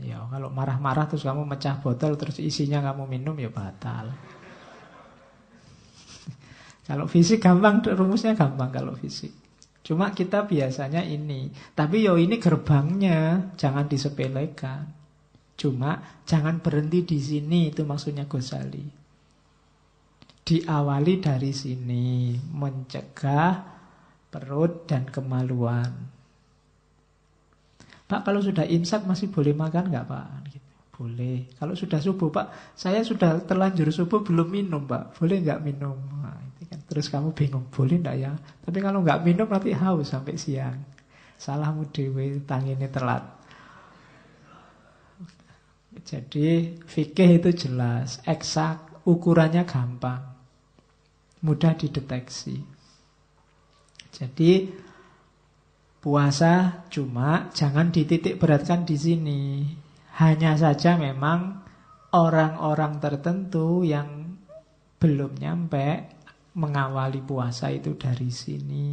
Ya, kalau marah-marah terus kamu mecah botol terus isinya kamu minum ya batal. kalau fisik gampang, rumusnya gampang kalau fisik. Cuma kita biasanya ini. Tapi yo ini gerbangnya, jangan disepelekan. Cuma jangan berhenti di sini, itu maksudnya Ghazali. Diawali dari sini, mencegah perut dan kemaluan. Pak kalau sudah imsak masih boleh makan nggak Pak? Gitu. Boleh. Kalau sudah subuh Pak, saya sudah terlanjur subuh belum minum Pak. Boleh nggak minum? Nah, itu kan. Terus kamu bingung, boleh nggak ya? Tapi kalau nggak minum nanti haus sampai siang. Salahmu dewi, ini telat. Jadi fikih itu jelas, eksak, ukurannya gampang, mudah dideteksi. Jadi Puasa cuma jangan dititik beratkan di sini. Hanya saja memang orang-orang tertentu yang belum nyampe mengawali puasa itu dari sini.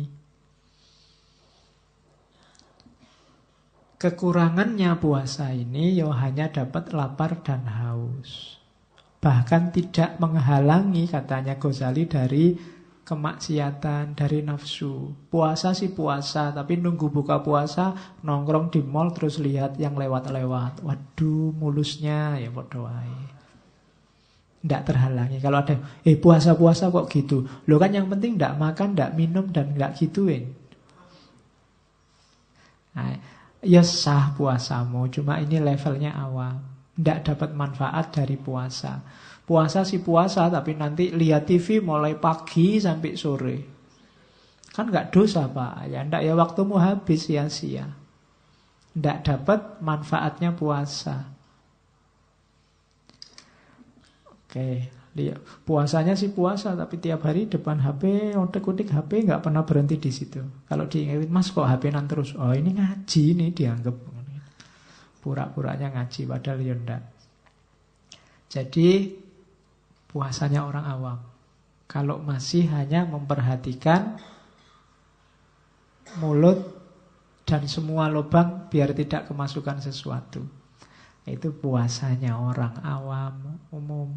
Kekurangannya puasa ini ya hanya dapat lapar dan haus. Bahkan tidak menghalangi katanya Ghazali dari kemaksiatan dari nafsu. Puasa sih puasa, tapi nunggu buka puasa nongkrong di mall terus lihat yang lewat-lewat. Waduh, mulusnya ya bodoh Tidak terhalangi. Kalau ada, eh puasa-puasa kok gitu. Lo kan yang penting tidak makan, tidak minum, dan nggak gituin. Nah, ya sah puasamu, cuma ini levelnya awam. Tidak dapat manfaat dari puasa. Puasa sih puasa, tapi nanti lihat TV mulai pagi sampai sore. Kan nggak dosa Pak, ya ndak ya waktumu habis sia-sia. Ndak dapat manfaatnya puasa. Oke, lihat puasanya sih puasa, tapi tiap hari depan HP, otek-otek HP nggak pernah berhenti di situ. Kalau diingetin, Mas kok HP nan terus? Oh ini ngaji nih dianggap. Pura-puranya ngaji, padahal ya ndak. Jadi puasanya orang awam. Kalau masih hanya memperhatikan mulut dan semua lubang biar tidak kemasukan sesuatu. Itu puasanya orang awam umum.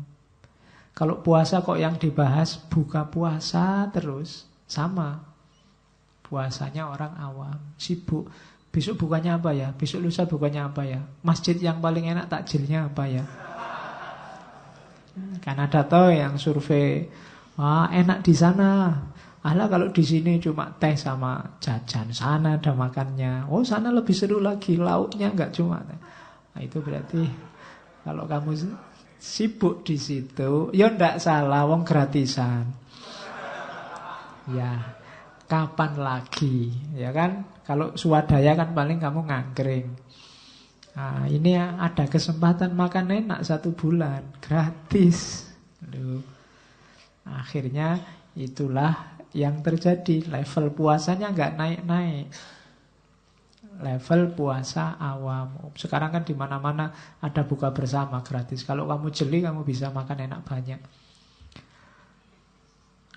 Kalau puasa kok yang dibahas buka puasa terus sama. Puasanya orang awam, sibuk. Besok bukannya apa ya? Besok lusa bukannya apa ya? Masjid yang paling enak takjilnya apa ya? Kan ada toh yang survei, wah enak di sana. Alah kalau di sini cuma teh sama jajan, sana ada makannya. Oh sana lebih seru lagi, lauknya nggak cuma. Nah, itu berarti kalau kamu sibuk di situ, ya ndak salah, wong gratisan. Ya, kapan lagi, ya kan? Kalau swadaya kan paling kamu ngangkring. Nah, ini ada kesempatan makan enak satu bulan, gratis. Aduh. Akhirnya itulah yang terjadi. Level puasanya nggak naik-naik. Level puasa awam. Sekarang kan di mana-mana ada buka bersama gratis. Kalau kamu jeli, kamu bisa makan enak banyak.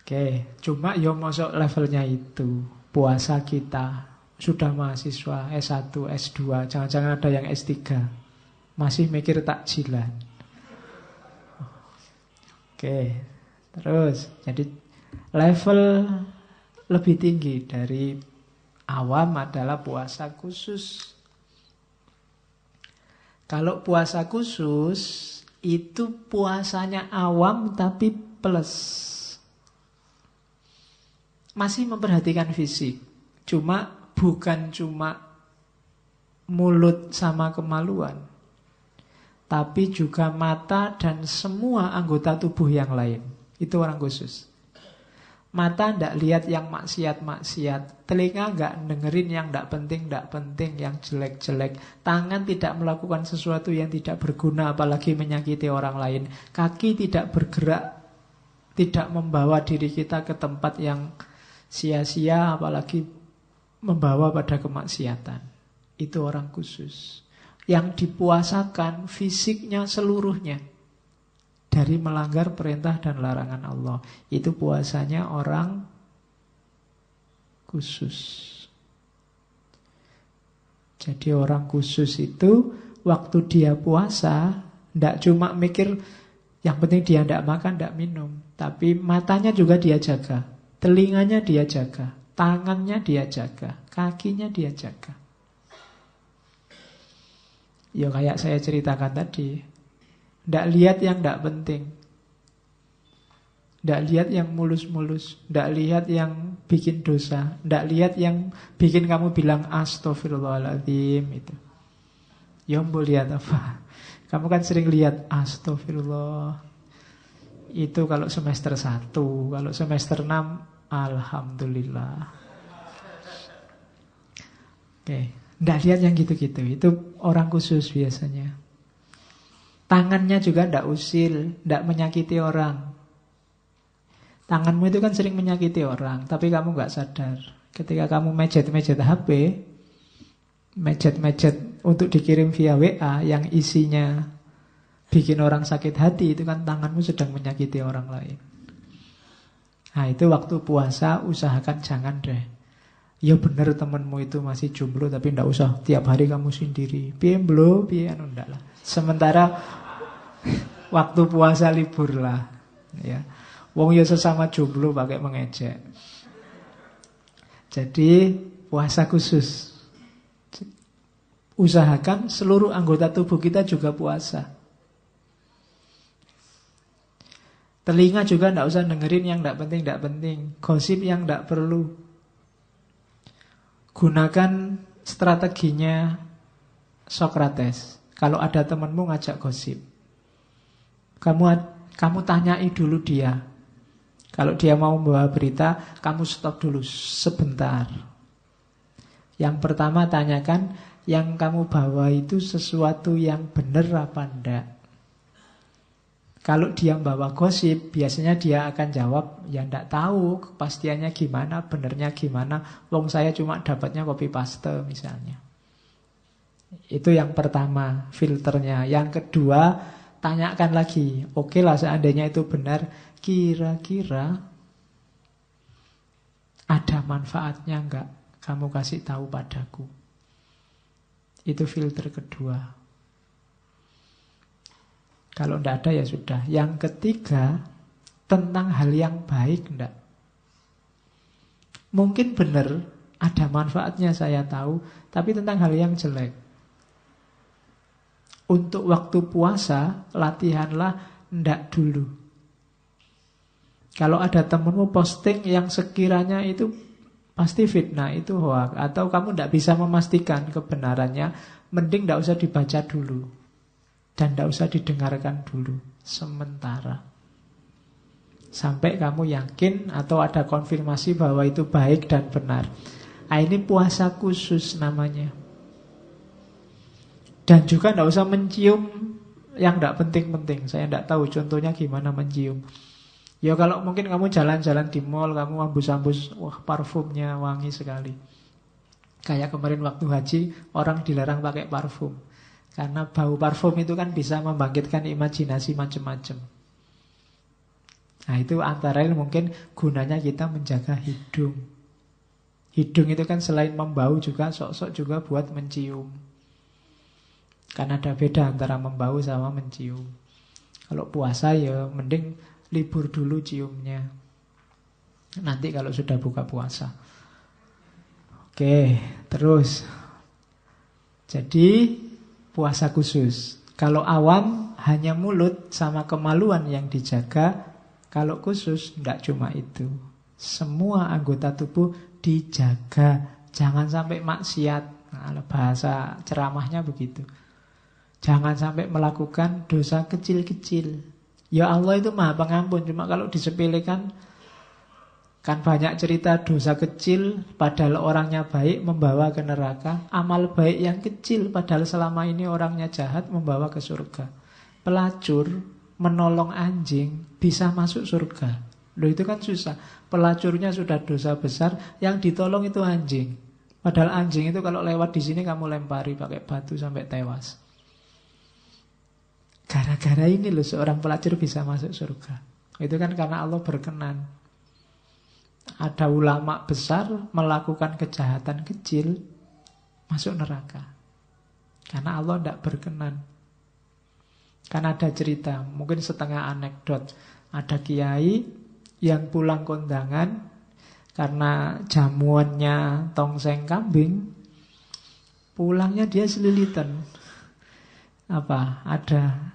Oke, cuma yo masuk levelnya itu. Puasa kita sudah mahasiswa S1, S2, jangan-jangan ada yang S3. Masih mikir takjilan. Oke, terus jadi level lebih tinggi dari awam adalah puasa khusus. Kalau puasa khusus itu puasanya awam tapi plus. Masih memperhatikan fisik. Cuma bukan cuma mulut sama kemaluan, tapi juga mata dan semua anggota tubuh yang lain. Itu orang khusus. Mata tidak lihat yang maksiat-maksiat Telinga nggak dengerin yang tidak penting, tidak penting, yang jelek-jelek Tangan tidak melakukan sesuatu yang tidak berguna Apalagi menyakiti orang lain Kaki tidak bergerak Tidak membawa diri kita ke tempat yang sia-sia Apalagi membawa pada kemaksiatan Itu orang khusus Yang dipuasakan fisiknya seluruhnya dari melanggar perintah dan larangan Allah. Itu puasanya orang khusus. Jadi orang khusus itu waktu dia puasa tidak cuma mikir yang penting dia tidak makan, tidak minum. Tapi matanya juga dia jaga. Telinganya dia jaga. Tangannya dia jaga. Kakinya dia jaga. Ya kayak saya ceritakan tadi. Tidak lihat yang tidak penting. Tidak lihat yang mulus-mulus. Tidak lihat yang bikin dosa. Tidak lihat yang bikin kamu bilang astagfirullahaladzim itu. Ya mau lihat apa? Kamu kan sering lihat astagfirullah. Itu kalau semester 1. Kalau semester 6, Alhamdulillah. Oke. Tidak lihat yang gitu-gitu. Itu orang khusus biasanya. Tangannya juga tidak usil, tidak menyakiti orang. Tanganmu itu kan sering menyakiti orang, tapi kamu nggak sadar. Ketika kamu mejet-mejet HP, mejet-mejet untuk dikirim via WA yang isinya bikin orang sakit hati, itu kan tanganmu sedang menyakiti orang lain. Nah itu waktu puasa usahakan jangan deh. Ya benar temanmu itu masih jomblo tapi ndak usah tiap hari kamu sendiri. Piye blo, piye anu ndak lah. Sementara Waktu puasa libur lah ya. Wong ya sesama jomblo pakai mengejek. Jadi puasa khusus. Usahakan seluruh anggota tubuh kita juga puasa. Telinga juga tidak usah dengerin yang tidak penting, tidak penting. Gosip yang tidak perlu. Gunakan strateginya Socrates. Kalau ada temanmu ngajak gosip. Kamu kamu tanyai dulu dia. Kalau dia mau membawa berita, kamu stop dulu sebentar. Yang pertama tanyakan, yang kamu bawa itu sesuatu yang benar apa enggak? Kalau dia membawa gosip, biasanya dia akan jawab, ya enggak tahu kepastiannya gimana, benernya gimana. Wong saya cuma dapatnya copy paste misalnya. Itu yang pertama, filternya. Yang kedua, tanyakan lagi. Oke lah seandainya itu benar, kira-kira ada manfaatnya enggak? Kamu kasih tahu padaku. Itu filter kedua. Kalau enggak ada ya sudah. Yang ketiga, tentang hal yang baik enggak? Mungkin benar ada manfaatnya saya tahu, tapi tentang hal yang jelek. Untuk waktu puasa, latihanlah ndak dulu. Kalau ada temenmu posting yang sekiranya itu pasti fitnah, itu hoax. Atau kamu ndak bisa memastikan kebenarannya, mending ndak usah dibaca dulu. Dan ndak usah didengarkan dulu. Sementara. Sampai kamu yakin atau ada konfirmasi bahwa itu baik dan benar. Nah, ini puasa khusus namanya. Dan juga tidak usah mencium yang tidak penting-penting. Saya tidak tahu contohnya gimana mencium. Ya kalau mungkin kamu jalan-jalan di mall, kamu ambus-ambus, wah parfumnya wangi sekali. Kayak kemarin waktu haji, orang dilarang pakai parfum. Karena bau parfum itu kan bisa membangkitkan imajinasi macam-macam. Nah itu antara lain mungkin gunanya kita menjaga hidung. Hidung itu kan selain membau juga sok-sok juga buat mencium. Karena ada beda antara membau sama mencium. Kalau puasa ya mending libur dulu ciumnya. Nanti kalau sudah buka puasa. Oke, terus. Jadi puasa khusus. Kalau awam hanya mulut sama kemaluan yang dijaga. Kalau khusus tidak cuma itu. Semua anggota tubuh dijaga. Jangan sampai maksiat. Nah, bahasa ceramahnya begitu. Jangan sampai melakukan dosa kecil-kecil. Ya Allah itu maha pengampun. Cuma kalau disepelekan, Kan banyak cerita dosa kecil padahal orangnya baik membawa ke neraka. Amal baik yang kecil padahal selama ini orangnya jahat membawa ke surga. Pelacur menolong anjing bisa masuk surga. Loh itu kan susah. Pelacurnya sudah dosa besar, yang ditolong itu anjing. Padahal anjing itu kalau lewat di sini kamu lempari pakai batu sampai tewas. Gara-gara ini loh seorang pelacur bisa masuk surga. Itu kan karena Allah berkenan. Ada ulama besar melakukan kejahatan kecil masuk neraka. Karena Allah tidak berkenan. Karena ada cerita, mungkin setengah anekdot. Ada kiai yang pulang kondangan karena jamuannya tongseng kambing, pulangnya dia selilitan. Apa? Ada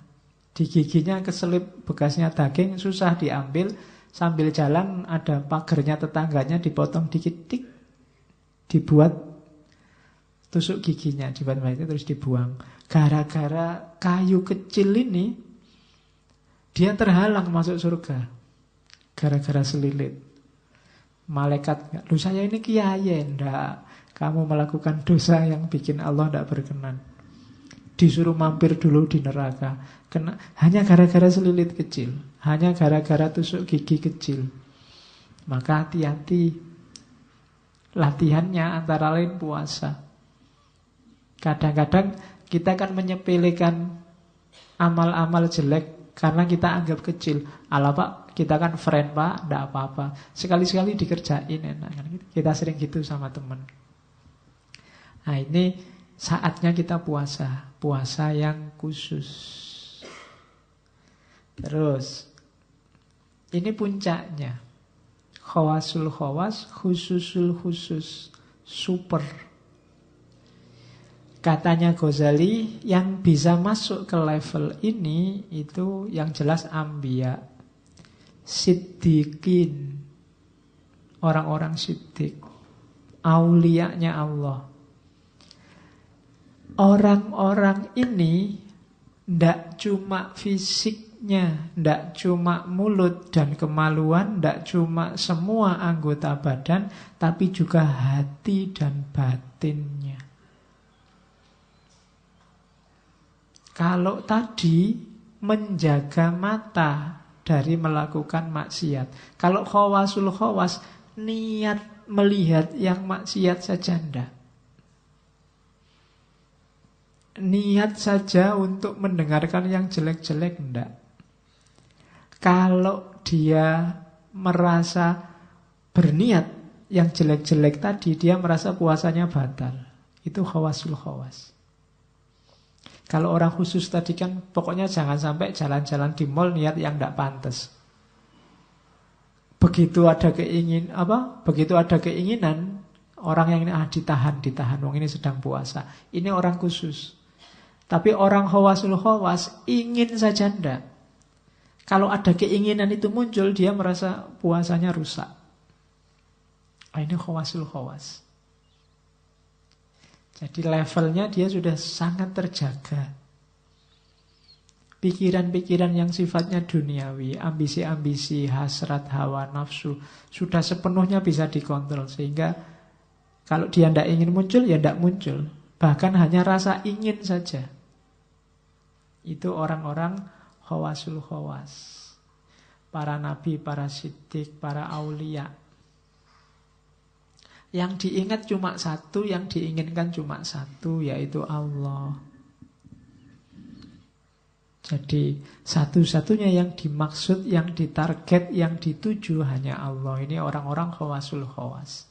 di giginya keselip bekasnya daging, susah diambil. Sambil jalan ada pagernya tetangganya dipotong dikit-dik dibuat tusuk giginya dibuat itu terus dibuang. Gara-gara kayu kecil ini dia terhalang masuk surga. Gara-gara selilit. Malaikat, lu saya ini kiai enggak. Kamu melakukan dosa yang bikin Allah tidak berkenan. Disuruh mampir dulu di neraka. Kena, hanya gara-gara selilit kecil. Hanya gara-gara tusuk gigi kecil. Maka hati-hati. Latihannya antara lain puasa. Kadang-kadang kita akan menyepelekan amal-amal jelek karena kita anggap kecil. Ala pak, kita kan friend pak, tidak apa-apa. Sekali-sekali dikerjain enak. Kita sering gitu sama teman. Nah ini saatnya kita puasa. Puasa yang khusus. Terus ini puncaknya. Khawasul khawas, khususul khusus, super. Katanya Ghazali, yang bisa masuk ke level ini itu yang jelas ambia. Siddiqin. Orang-orang siddiq. Aulianya Allah. Orang-orang ini tidak cuma fisik nya tidak cuma mulut dan kemaluan, tidak cuma semua anggota badan, tapi juga hati dan batinnya. Kalau tadi menjaga mata dari melakukan maksiat. Kalau khawasul khawas, niat melihat yang maksiat saja ndak. Niat saja untuk mendengarkan yang jelek-jelek ndak. Kalau dia merasa berniat yang jelek-jelek tadi, dia merasa puasanya batal. Itu khawasul khawas. Kalau orang khusus tadi kan pokoknya jangan sampai jalan-jalan di mall niat yang tidak pantas. Begitu ada keingin apa? Begitu ada keinginan orang yang ini ah ditahan, ditahan. Wong ini sedang puasa. Ini orang khusus. Tapi orang khawasul khawas ingin saja ndak. Kalau ada keinginan itu muncul, dia merasa puasanya rusak. Ah, ini khawasul khawas. Jadi levelnya dia sudah sangat terjaga. Pikiran-pikiran yang sifatnya duniawi, ambisi-ambisi, hasrat, hawa, nafsu, sudah sepenuhnya bisa dikontrol. Sehingga kalau dia tidak ingin muncul, ya tidak muncul. Bahkan hanya rasa ingin saja. Itu orang-orang khawasul khawas. Para nabi, para sidik, para aulia. Yang diingat cuma satu, yang diinginkan cuma satu, yaitu Allah. Jadi satu-satunya yang dimaksud, yang ditarget, yang dituju hanya Allah. Ini orang-orang khawasul khawas.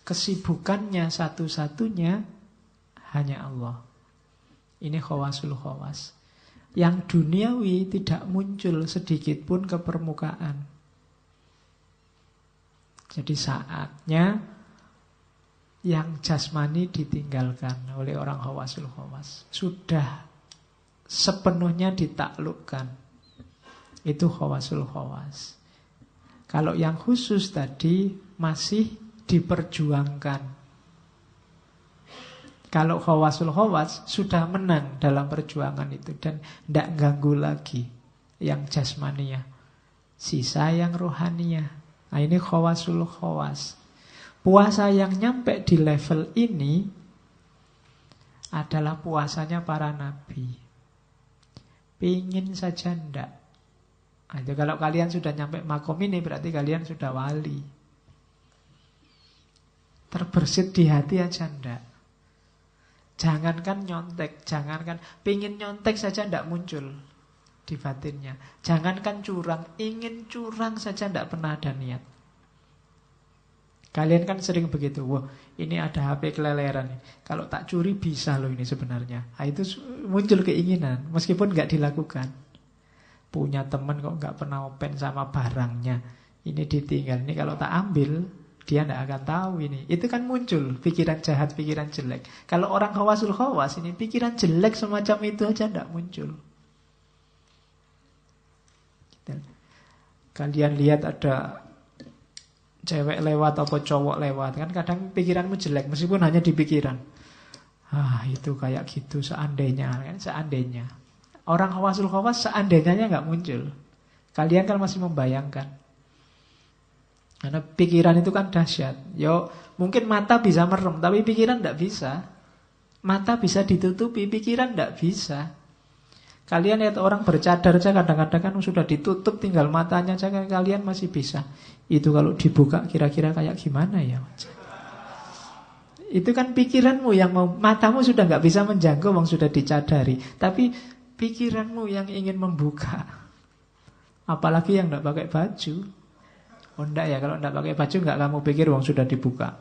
Kesibukannya satu-satunya hanya Allah. Ini khawasul khawas yang duniawi tidak muncul sedikit pun ke permukaan. Jadi saatnya yang jasmani ditinggalkan oleh orang hawasul hawas. Sudah sepenuhnya ditaklukkan. Itu hawasul hawas. Kalau yang khusus tadi masih diperjuangkan. Kalau khawasul khawas sudah menang dalam perjuangan itu dan tidak ganggu lagi yang jasmania. Sisa yang rohania. Nah, ini khawasul khawas. Puasa yang nyampe di level ini adalah puasanya para nabi. Pingin saja ndak. Nah, kalau kalian sudah nyampe makom ini berarti kalian sudah wali. Terbersit di hati aja ndak. Jangankan nyontek, jangankan pingin nyontek saja ndak muncul di batinnya. Jangankan curang, ingin curang saja ndak pernah ada niat. Kalian kan sering begitu, wah ini ada HP keleleran. Kalau tak curi bisa loh ini sebenarnya. Nah, itu muncul keinginan, meskipun nggak dilakukan. Punya teman kok nggak pernah open sama barangnya. Ini ditinggal, ini kalau tak ambil, dia tidak akan tahu ini. Itu kan muncul pikiran jahat, pikiran jelek. Kalau orang khawasul khawas ini pikiran jelek semacam itu aja tidak muncul. Kalian lihat ada cewek lewat atau cowok lewat kan kadang pikiranmu jelek meskipun hanya di pikiran ah itu kayak gitu seandainya kan seandainya orang khawasul khawas seandainya nggak muncul kalian kan masih membayangkan karena pikiran itu kan dahsyat yo mungkin mata bisa merem tapi pikiran tidak bisa mata bisa ditutupi pikiran tidak bisa Kalian lihat orang bercadar saja kadang-kadang kan sudah ditutup tinggal matanya saja kalian masih bisa. Itu kalau dibuka kira-kira kayak gimana ya? Itu kan pikiranmu yang mau matamu sudah nggak bisa menjangkau wong sudah dicadari, tapi pikiranmu yang ingin membuka. Apalagi yang nggak pakai baju. Oh enggak ya, kalau enggak pakai baju nggak kamu pikir wong sudah dibuka.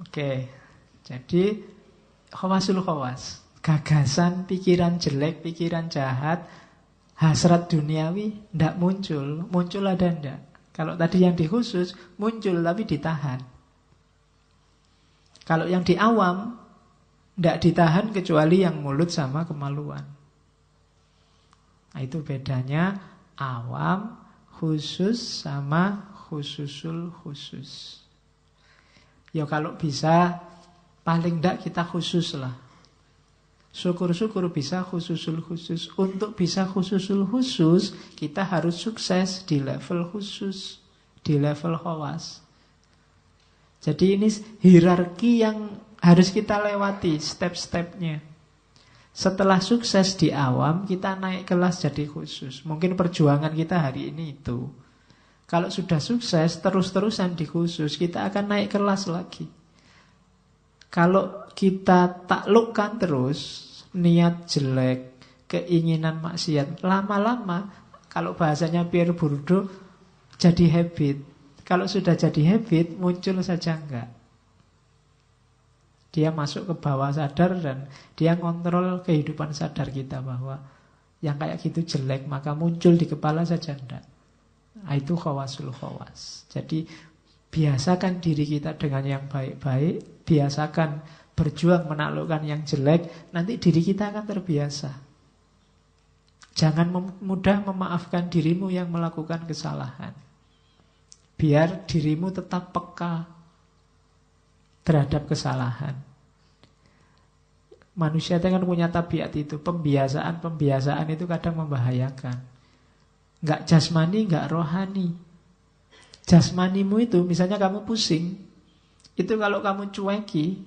Oke. Jadi khawasul khawas gagasan, pikiran jelek, pikiran jahat, hasrat duniawi ndak muncul. Muncul ada ndak? Kalau tadi yang di khusus muncul tapi ditahan. Kalau yang di awam ndak ditahan kecuali yang mulut sama kemaluan. Nah, itu bedanya awam, khusus sama khususul khusus. Ya kalau bisa paling ndak kita khusus lah. Syukur-syukur bisa khususul khusus. Untuk bisa khususul khusus, kita harus sukses di level khusus, di level khawas. Jadi ini hierarki yang harus kita lewati step-stepnya. Setelah sukses di awam, kita naik kelas jadi khusus. Mungkin perjuangan kita hari ini itu. Kalau sudah sukses, terus-terusan di khusus, kita akan naik kelas lagi. Kalau kita taklukkan terus niat jelek, keinginan maksiat, lama-lama kalau bahasanya Pierre Bourdieu jadi habit. Kalau sudah jadi habit, muncul saja enggak. Dia masuk ke bawah sadar dan dia kontrol kehidupan sadar kita bahwa yang kayak gitu jelek maka muncul di kepala saja enggak. Nah, itu khawasul khawas. Jadi Biasakan diri kita dengan yang baik-baik, biasakan berjuang menaklukkan yang jelek, nanti diri kita akan terbiasa. Jangan mem mudah memaafkan dirimu yang melakukan kesalahan. Biar dirimu tetap peka terhadap kesalahan. Manusia itu kan punya tabiat itu, pembiasaan-pembiasaan itu kadang membahayakan. Enggak jasmani, enggak rohani. Jasmanimu itu, misalnya kamu pusing, itu kalau kamu cueki,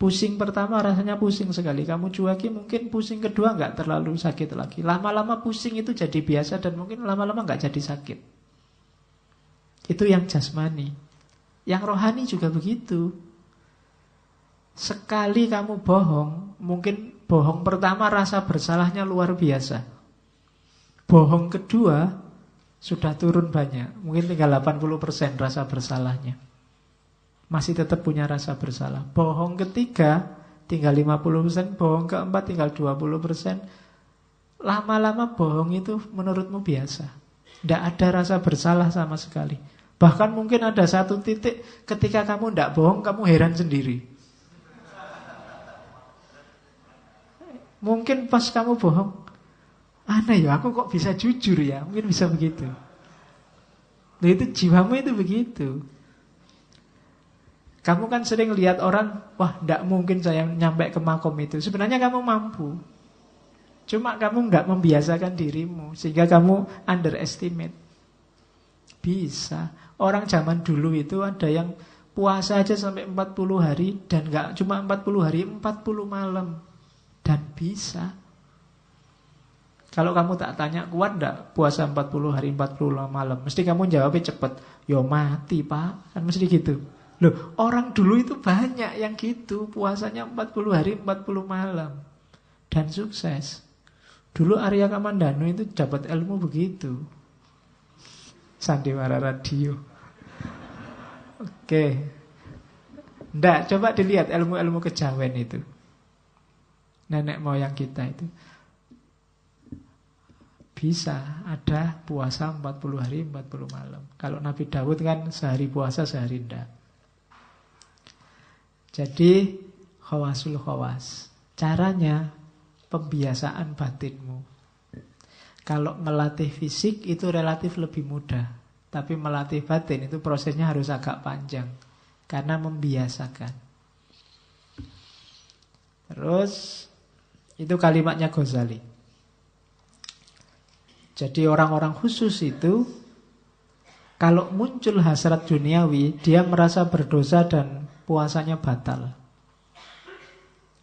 pusing pertama rasanya pusing sekali. Kamu cueki mungkin pusing kedua nggak terlalu sakit lagi. Lama-lama pusing itu jadi biasa dan mungkin lama-lama nggak jadi sakit. Itu yang jasmani. Yang rohani juga begitu. Sekali kamu bohong, mungkin bohong pertama rasa bersalahnya luar biasa. Bohong kedua, sudah turun banyak. Mungkin tinggal 80% rasa bersalahnya. Masih tetap punya rasa bersalah. Bohong ketiga tinggal 50%, bohong keempat tinggal 20%. Lama-lama bohong itu menurutmu biasa. Tidak ada rasa bersalah sama sekali. Bahkan mungkin ada satu titik ketika kamu tidak bohong, kamu heran sendiri. Mungkin pas kamu bohong, Aneh ya, aku kok bisa jujur ya? Mungkin bisa begitu. Nah itu jiwamu itu begitu. Kamu kan sering lihat orang, wah tidak mungkin saya nyampe ke makom itu. Sebenarnya kamu mampu. Cuma kamu nggak membiasakan dirimu, sehingga kamu underestimate. Bisa. Orang zaman dulu itu ada yang puasa aja sampai 40 hari dan nggak cuma 40 hari, 40 malam. Dan bisa. Kalau kamu tak tanya kuat enggak puasa 40 hari 40 malam, mesti kamu jawabnya cepet. Yo mati pak, kan mesti gitu. Loh orang dulu itu banyak yang gitu, puasanya 40 hari 40 malam. Dan sukses. Dulu Arya Kamandano itu dapat ilmu begitu. Sandiwara Radio. Oke. Nggak, coba dilihat ilmu-ilmu kejawen itu. Nenek moyang kita itu. Bisa ada puasa 40 hari 40 malam. Kalau Nabi Dawud kan sehari puasa sehari ndak. Jadi khawasul khawas. Caranya pembiasaan batinmu. Kalau melatih fisik itu relatif lebih mudah. Tapi melatih batin itu prosesnya harus agak panjang. Karena membiasakan. Terus itu kalimatnya Ghazali. Jadi orang-orang khusus itu kalau muncul hasrat duniawi, dia merasa berdosa dan puasanya batal.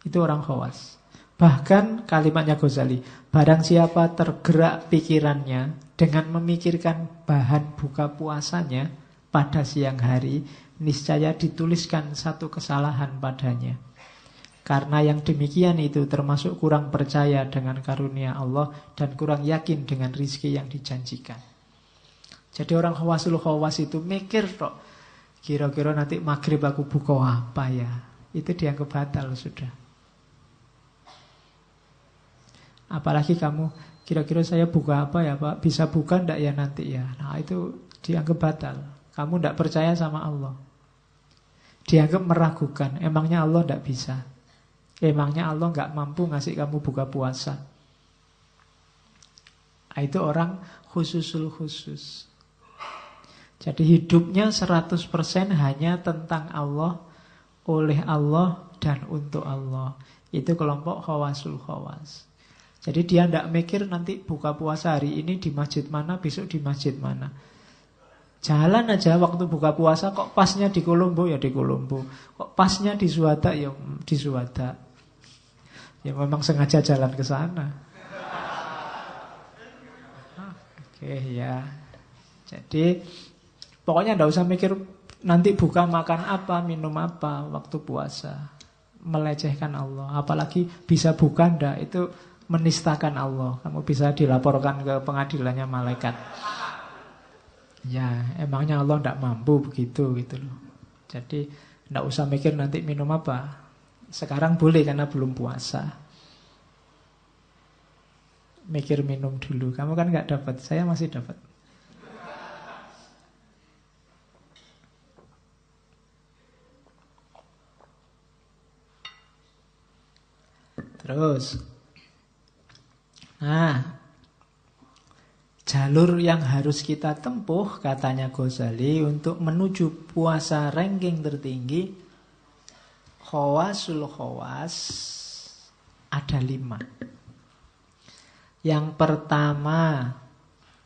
Itu orang khawas. Bahkan kalimatnya Ghazali, barang siapa tergerak pikirannya dengan memikirkan bahan buka puasanya pada siang hari, niscaya dituliskan satu kesalahan padanya. Karena yang demikian itu termasuk kurang percaya dengan karunia Allah dan kurang yakin dengan rizki yang dijanjikan. Jadi orang khawasul khawas itu mikir kok, kira-kira nanti maghrib aku buka apa ya? Itu dianggap batal sudah. Apalagi kamu kira-kira saya buka apa ya Pak? Bisa buka ndak ya nanti ya? Nah itu dianggap batal. Kamu ndak percaya sama Allah. Dianggap meragukan. Emangnya Allah ndak bisa? Emangnya Allah nggak mampu ngasih kamu buka puasa? Nah, itu orang khususul khusus. Jadi hidupnya 100% hanya tentang Allah, oleh Allah, dan untuk Allah. Itu kelompok khawasul khawas. Jadi dia tidak mikir nanti buka puasa hari ini di masjid mana, besok di masjid mana. Jalan aja waktu buka puasa kok pasnya di Kolombo ya di Kolombo. Kok pasnya di Suwada ya di Suwada. Ya memang sengaja jalan ke sana. Oke ya. Jadi pokoknya tidak usah mikir nanti buka makan apa, minum apa waktu puasa. Melecehkan Allah. Apalagi bisa buka ndak itu menistakan Allah. Kamu bisa dilaporkan ke pengadilannya malaikat. Ya, emangnya Allah tidak mampu begitu gitu loh. Jadi tidak usah mikir nanti minum apa. Sekarang boleh karena belum puasa. Mikir minum dulu. Kamu kan nggak dapat, saya masih dapat. Terus Nah, jalur yang harus kita tempuh, katanya Ghazali, untuk menuju puasa ranking tertinggi, khawasul khawas, ada lima. Yang pertama,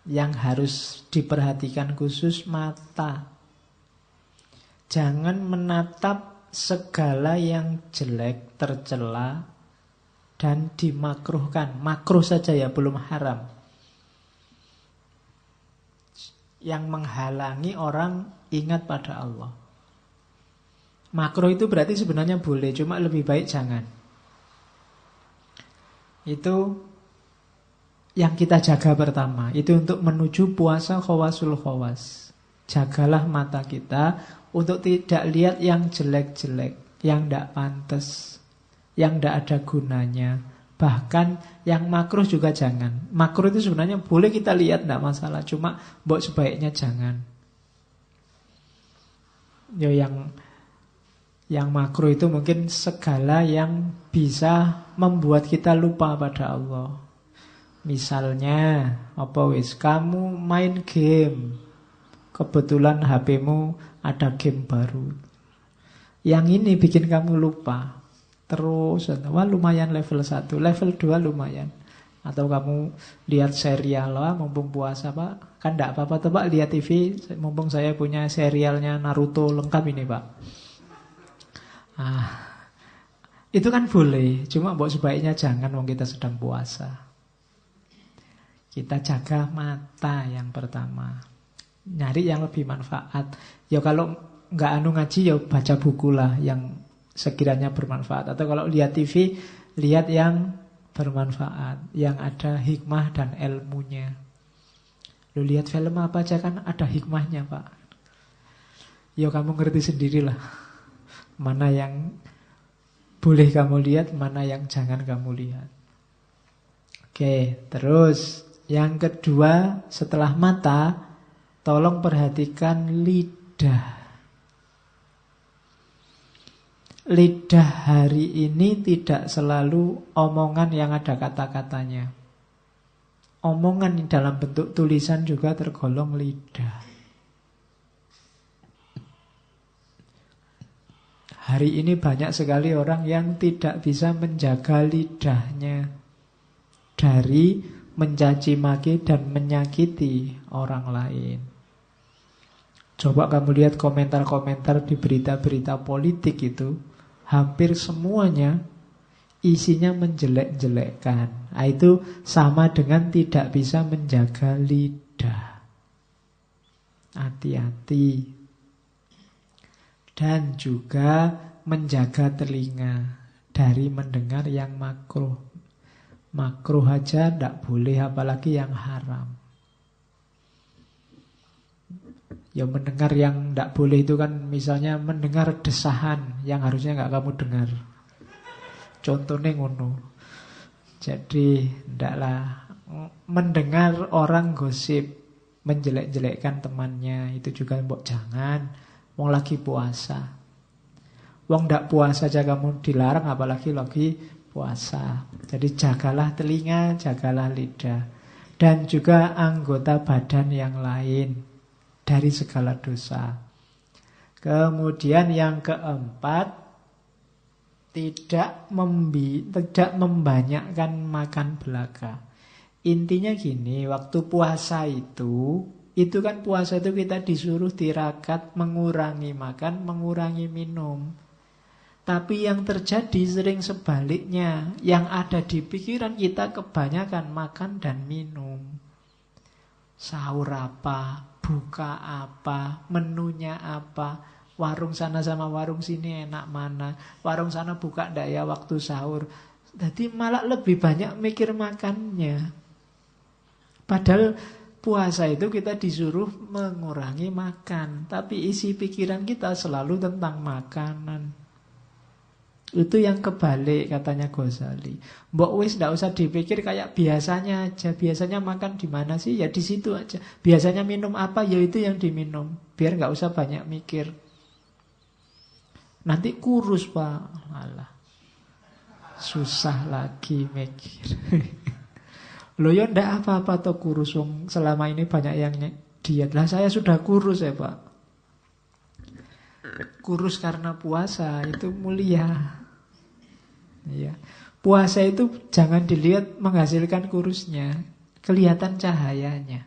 yang harus diperhatikan khusus mata. Jangan menatap segala yang jelek, tercela, dan dimakruhkan. Makruh saja ya, belum haram. Yang menghalangi orang ingat pada Allah. Makruh itu berarti sebenarnya boleh, cuma lebih baik jangan. Itu yang kita jaga pertama. Itu untuk menuju puasa khawasul khawas. Jagalah mata kita untuk tidak lihat yang jelek-jelek, yang tidak pantas yang tidak ada gunanya. Bahkan yang makruh juga jangan. Makruh itu sebenarnya boleh kita lihat, tidak masalah. Cuma buat sebaiknya jangan. Ya yang yang makruh itu mungkin segala yang bisa membuat kita lupa pada Allah. Misalnya, apa wis kamu main game. Kebetulan HPmu ada game baru. Yang ini bikin kamu lupa. Terus, wah lumayan level 1, level 2 lumayan. Atau kamu lihat serial lah, mumpung puasa pak. Kan tidak apa-apa tuh pak, lihat TV, mumpung saya punya serialnya Naruto lengkap ini pak. Ah, itu kan boleh, cuma buat sebaiknya jangan wong kita sedang puasa. Kita jaga mata yang pertama. Nyari yang lebih manfaat. Ya kalau nggak anu ngaji ya baca buku lah yang sekiranya bermanfaat. Atau kalau lihat TV, lihat yang bermanfaat, yang ada hikmah dan ilmunya. Lu lihat film apa aja kan ada hikmahnya pak. Ya kamu ngerti sendirilah mana yang boleh kamu lihat, mana yang jangan kamu lihat. Oke, terus yang kedua setelah mata, tolong perhatikan lidah. lidah hari ini tidak selalu omongan yang ada kata-katanya. Omongan dalam bentuk tulisan juga tergolong lidah. Hari ini banyak sekali orang yang tidak bisa menjaga lidahnya dari mencaci maki dan menyakiti orang lain. Coba kamu lihat komentar-komentar di berita-berita politik itu hampir semuanya isinya menjelek-jelekkan. Nah, itu sama dengan tidak bisa menjaga lidah. Hati-hati. Dan juga menjaga telinga dari mendengar yang makruh. Makruh aja tidak boleh apalagi yang haram. Ya mendengar yang tidak boleh itu kan misalnya mendengar desahan yang harusnya nggak kamu dengar. Contohnya ngono. Jadi ndaklah mendengar orang gosip menjelek-jelekkan temannya itu juga mbok jangan. Wong lagi puasa. Wong ndak puasa aja kamu dilarang apalagi lagi puasa. Jadi jagalah telinga, jagalah lidah dan juga anggota badan yang lain dari segala dosa. Kemudian yang keempat, tidak membi, tidak membanyakkan makan belaka. Intinya gini, waktu puasa itu, itu kan puasa itu kita disuruh tirakat mengurangi makan, mengurangi minum. Tapi yang terjadi sering sebaliknya, yang ada di pikiran kita kebanyakan makan dan minum. Sahur apa, buka apa, menunya apa, warung sana sama warung sini enak mana, warung sana buka ndak ya waktu sahur. Jadi malah lebih banyak mikir makannya. Padahal puasa itu kita disuruh mengurangi makan, tapi isi pikiran kita selalu tentang makanan. Itu yang kebalik katanya Ghazali. Mbok wis ndak usah dipikir kayak biasanya aja. Biasanya makan di mana sih? Ya di situ aja. Biasanya minum apa? Ya itu yang diminum. Biar nggak usah banyak mikir. Nanti kurus pak. Alah. Susah lagi mikir. Loh ya ndak apa-apa toh kurus. Selama ini banyak yang diet. Lah saya sudah kurus ya pak. Kurus karena puasa itu mulia. Ya. Puasa itu jangan dilihat menghasilkan kurusnya, kelihatan cahayanya.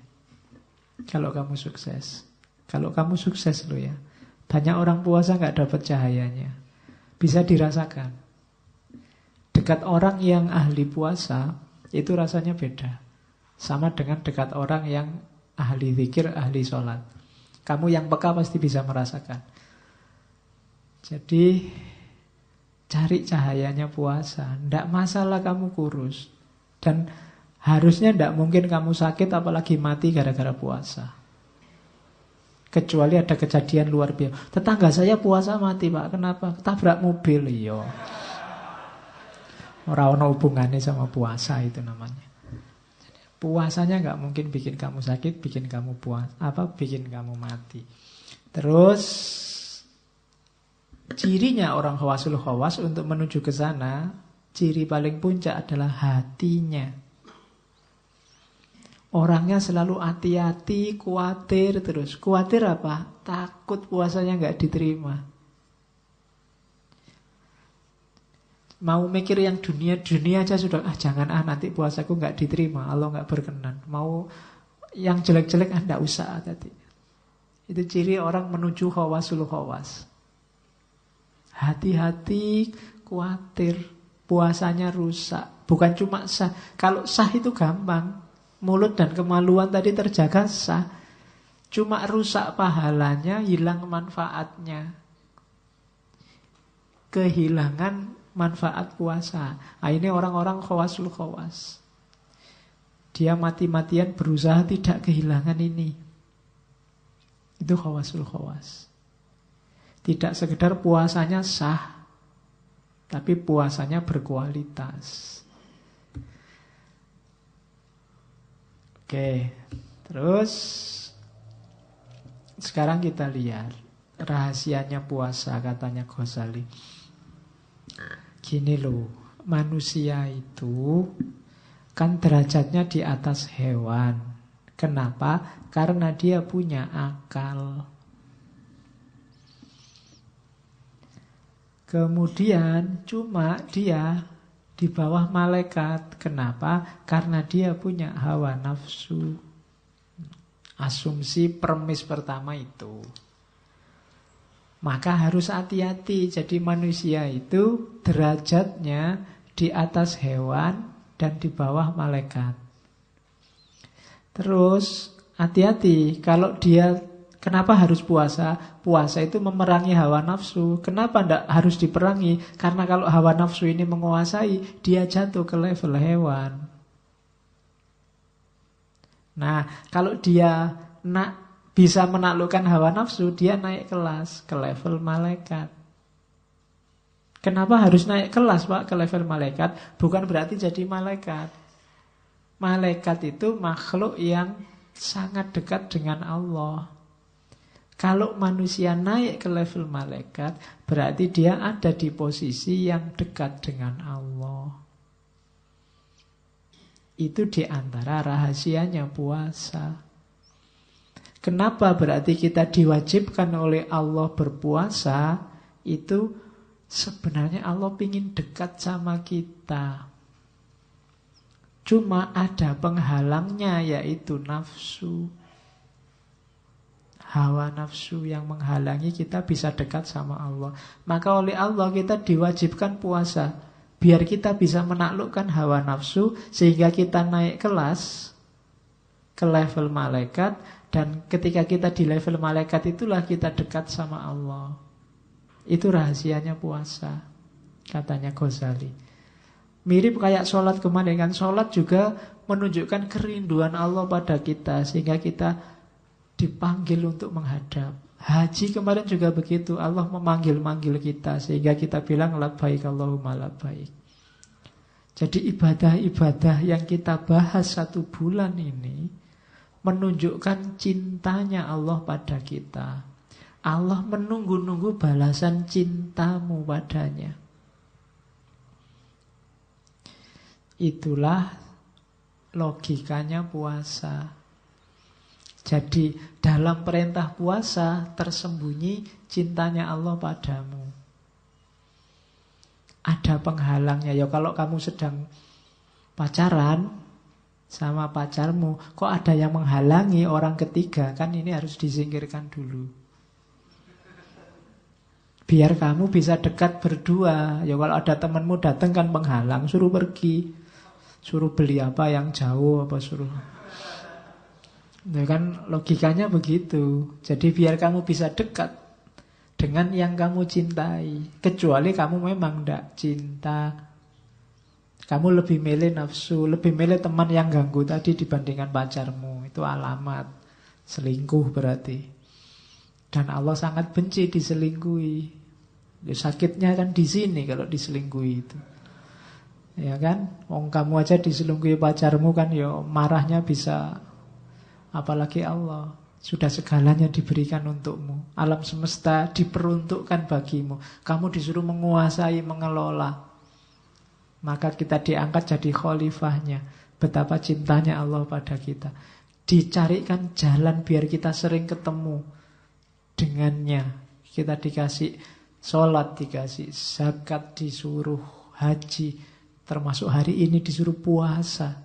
Kalau kamu sukses, kalau kamu sukses lo ya, banyak orang puasa nggak dapat cahayanya, bisa dirasakan. Dekat orang yang ahli puasa itu rasanya beda, sama dengan dekat orang yang ahli zikir, ahli sholat. Kamu yang peka pasti bisa merasakan. Jadi Cari cahayanya puasa. Tidak masalah kamu kurus. Dan harusnya tidak mungkin kamu sakit apalagi mati gara-gara puasa. Kecuali ada kejadian luar biasa. Tetangga saya puasa mati pak. Kenapa? Tabrak mobil. Orang-orang hubungannya sama puasa itu namanya. Puasanya nggak mungkin bikin kamu sakit, bikin kamu puas, apa bikin kamu mati. Terus Cirinya orang khawasul khawas untuk menuju ke sana, ciri paling puncak adalah hatinya. Orangnya selalu hati-hati, khawatir terus. Khawatir apa? Takut puasanya nggak diterima. Mau mikir yang dunia-dunia aja sudah ah jangan ah nanti puasaku nggak diterima, Allah nggak berkenan. Mau yang jelek-jelek ah nggak usah tadi. Itu ciri orang menuju khawasul khawas. Hati-hati, khawatir, puasanya rusak. Bukan cuma sah. Kalau sah itu gampang. Mulut dan kemaluan tadi terjaga sah. Cuma rusak pahalanya, hilang manfaatnya. Kehilangan manfaat puasa. Nah, ini orang-orang khawasul khawas. Dia mati-matian berusaha tidak kehilangan ini. Itu khawasul khawas. Tidak sekedar puasanya sah, tapi puasanya berkualitas. Oke, terus sekarang kita lihat rahasianya puasa katanya Ghazali. Gini loh, manusia itu kan derajatnya di atas hewan. Kenapa? Karena dia punya akal. Kemudian cuma dia di bawah malaikat. Kenapa? Karena dia punya hawa nafsu. Asumsi permis pertama itu. Maka harus hati-hati. Jadi manusia itu derajatnya di atas hewan dan di bawah malaikat. Terus hati-hati kalau dia kenapa harus puasa? Puasa itu memerangi hawa nafsu. Kenapa tidak harus diperangi? Karena kalau hawa nafsu ini menguasai, dia jatuh ke level hewan. Nah, kalau dia nak bisa menaklukkan hawa nafsu, dia naik kelas ke level malaikat. Kenapa harus naik kelas Pak ke level malaikat? Bukan berarti jadi malaikat. Malaikat itu makhluk yang sangat dekat dengan Allah. Kalau manusia naik ke level malaikat, berarti dia ada di posisi yang dekat dengan Allah. Itu di antara rahasianya puasa. Kenapa berarti kita diwajibkan oleh Allah berpuasa? Itu sebenarnya Allah ingin dekat sama kita. Cuma ada penghalangnya yaitu nafsu. Hawa nafsu yang menghalangi kita bisa dekat sama Allah. Maka oleh Allah kita diwajibkan puasa. Biar kita bisa menaklukkan hawa nafsu sehingga kita naik kelas ke level malaikat dan ketika kita di level malaikat itulah kita dekat sama Allah. Itu rahasianya puasa, katanya Ghazali. Mirip kayak sholat kemarin kan, sholat juga menunjukkan kerinduan Allah pada kita sehingga kita dipanggil untuk menghadap. Haji kemarin juga begitu, Allah memanggil-manggil kita sehingga kita bilang labbaik Allahumma labbaik. Jadi ibadah-ibadah yang kita bahas satu bulan ini menunjukkan cintanya Allah pada kita. Allah menunggu-nunggu balasan cintamu padanya. Itulah logikanya puasa. Jadi dalam perintah puasa tersembunyi cintanya Allah padamu. Ada penghalangnya ya kalau kamu sedang pacaran sama pacarmu, kok ada yang menghalangi orang ketiga, kan ini harus disingkirkan dulu. Biar kamu bisa dekat berdua. Ya kalau ada temanmu datang kan menghalang, suruh pergi. Suruh beli apa yang jauh apa suruh. Ya kan logikanya begitu. Jadi biar kamu bisa dekat dengan yang kamu cintai. Kecuali kamu memang tidak cinta kamu lebih milih nafsu, lebih milih teman yang ganggu tadi dibandingkan pacarmu. Itu alamat selingkuh berarti. Dan Allah sangat benci diselingkuhi. Ya, sakitnya kan di sini kalau diselingkuhi itu. Ya kan? Wong kamu aja diselingkuhi pacarmu kan ya marahnya bisa apalagi Allah. Sudah segalanya diberikan untukmu. Alam semesta diperuntukkan bagimu. Kamu disuruh menguasai, mengelola. Maka kita diangkat jadi khalifahnya. Betapa cintanya Allah pada kita. Dicarikan jalan biar kita sering ketemu dengannya. Kita dikasih sholat, dikasih zakat, disuruh haji, termasuk hari ini disuruh puasa.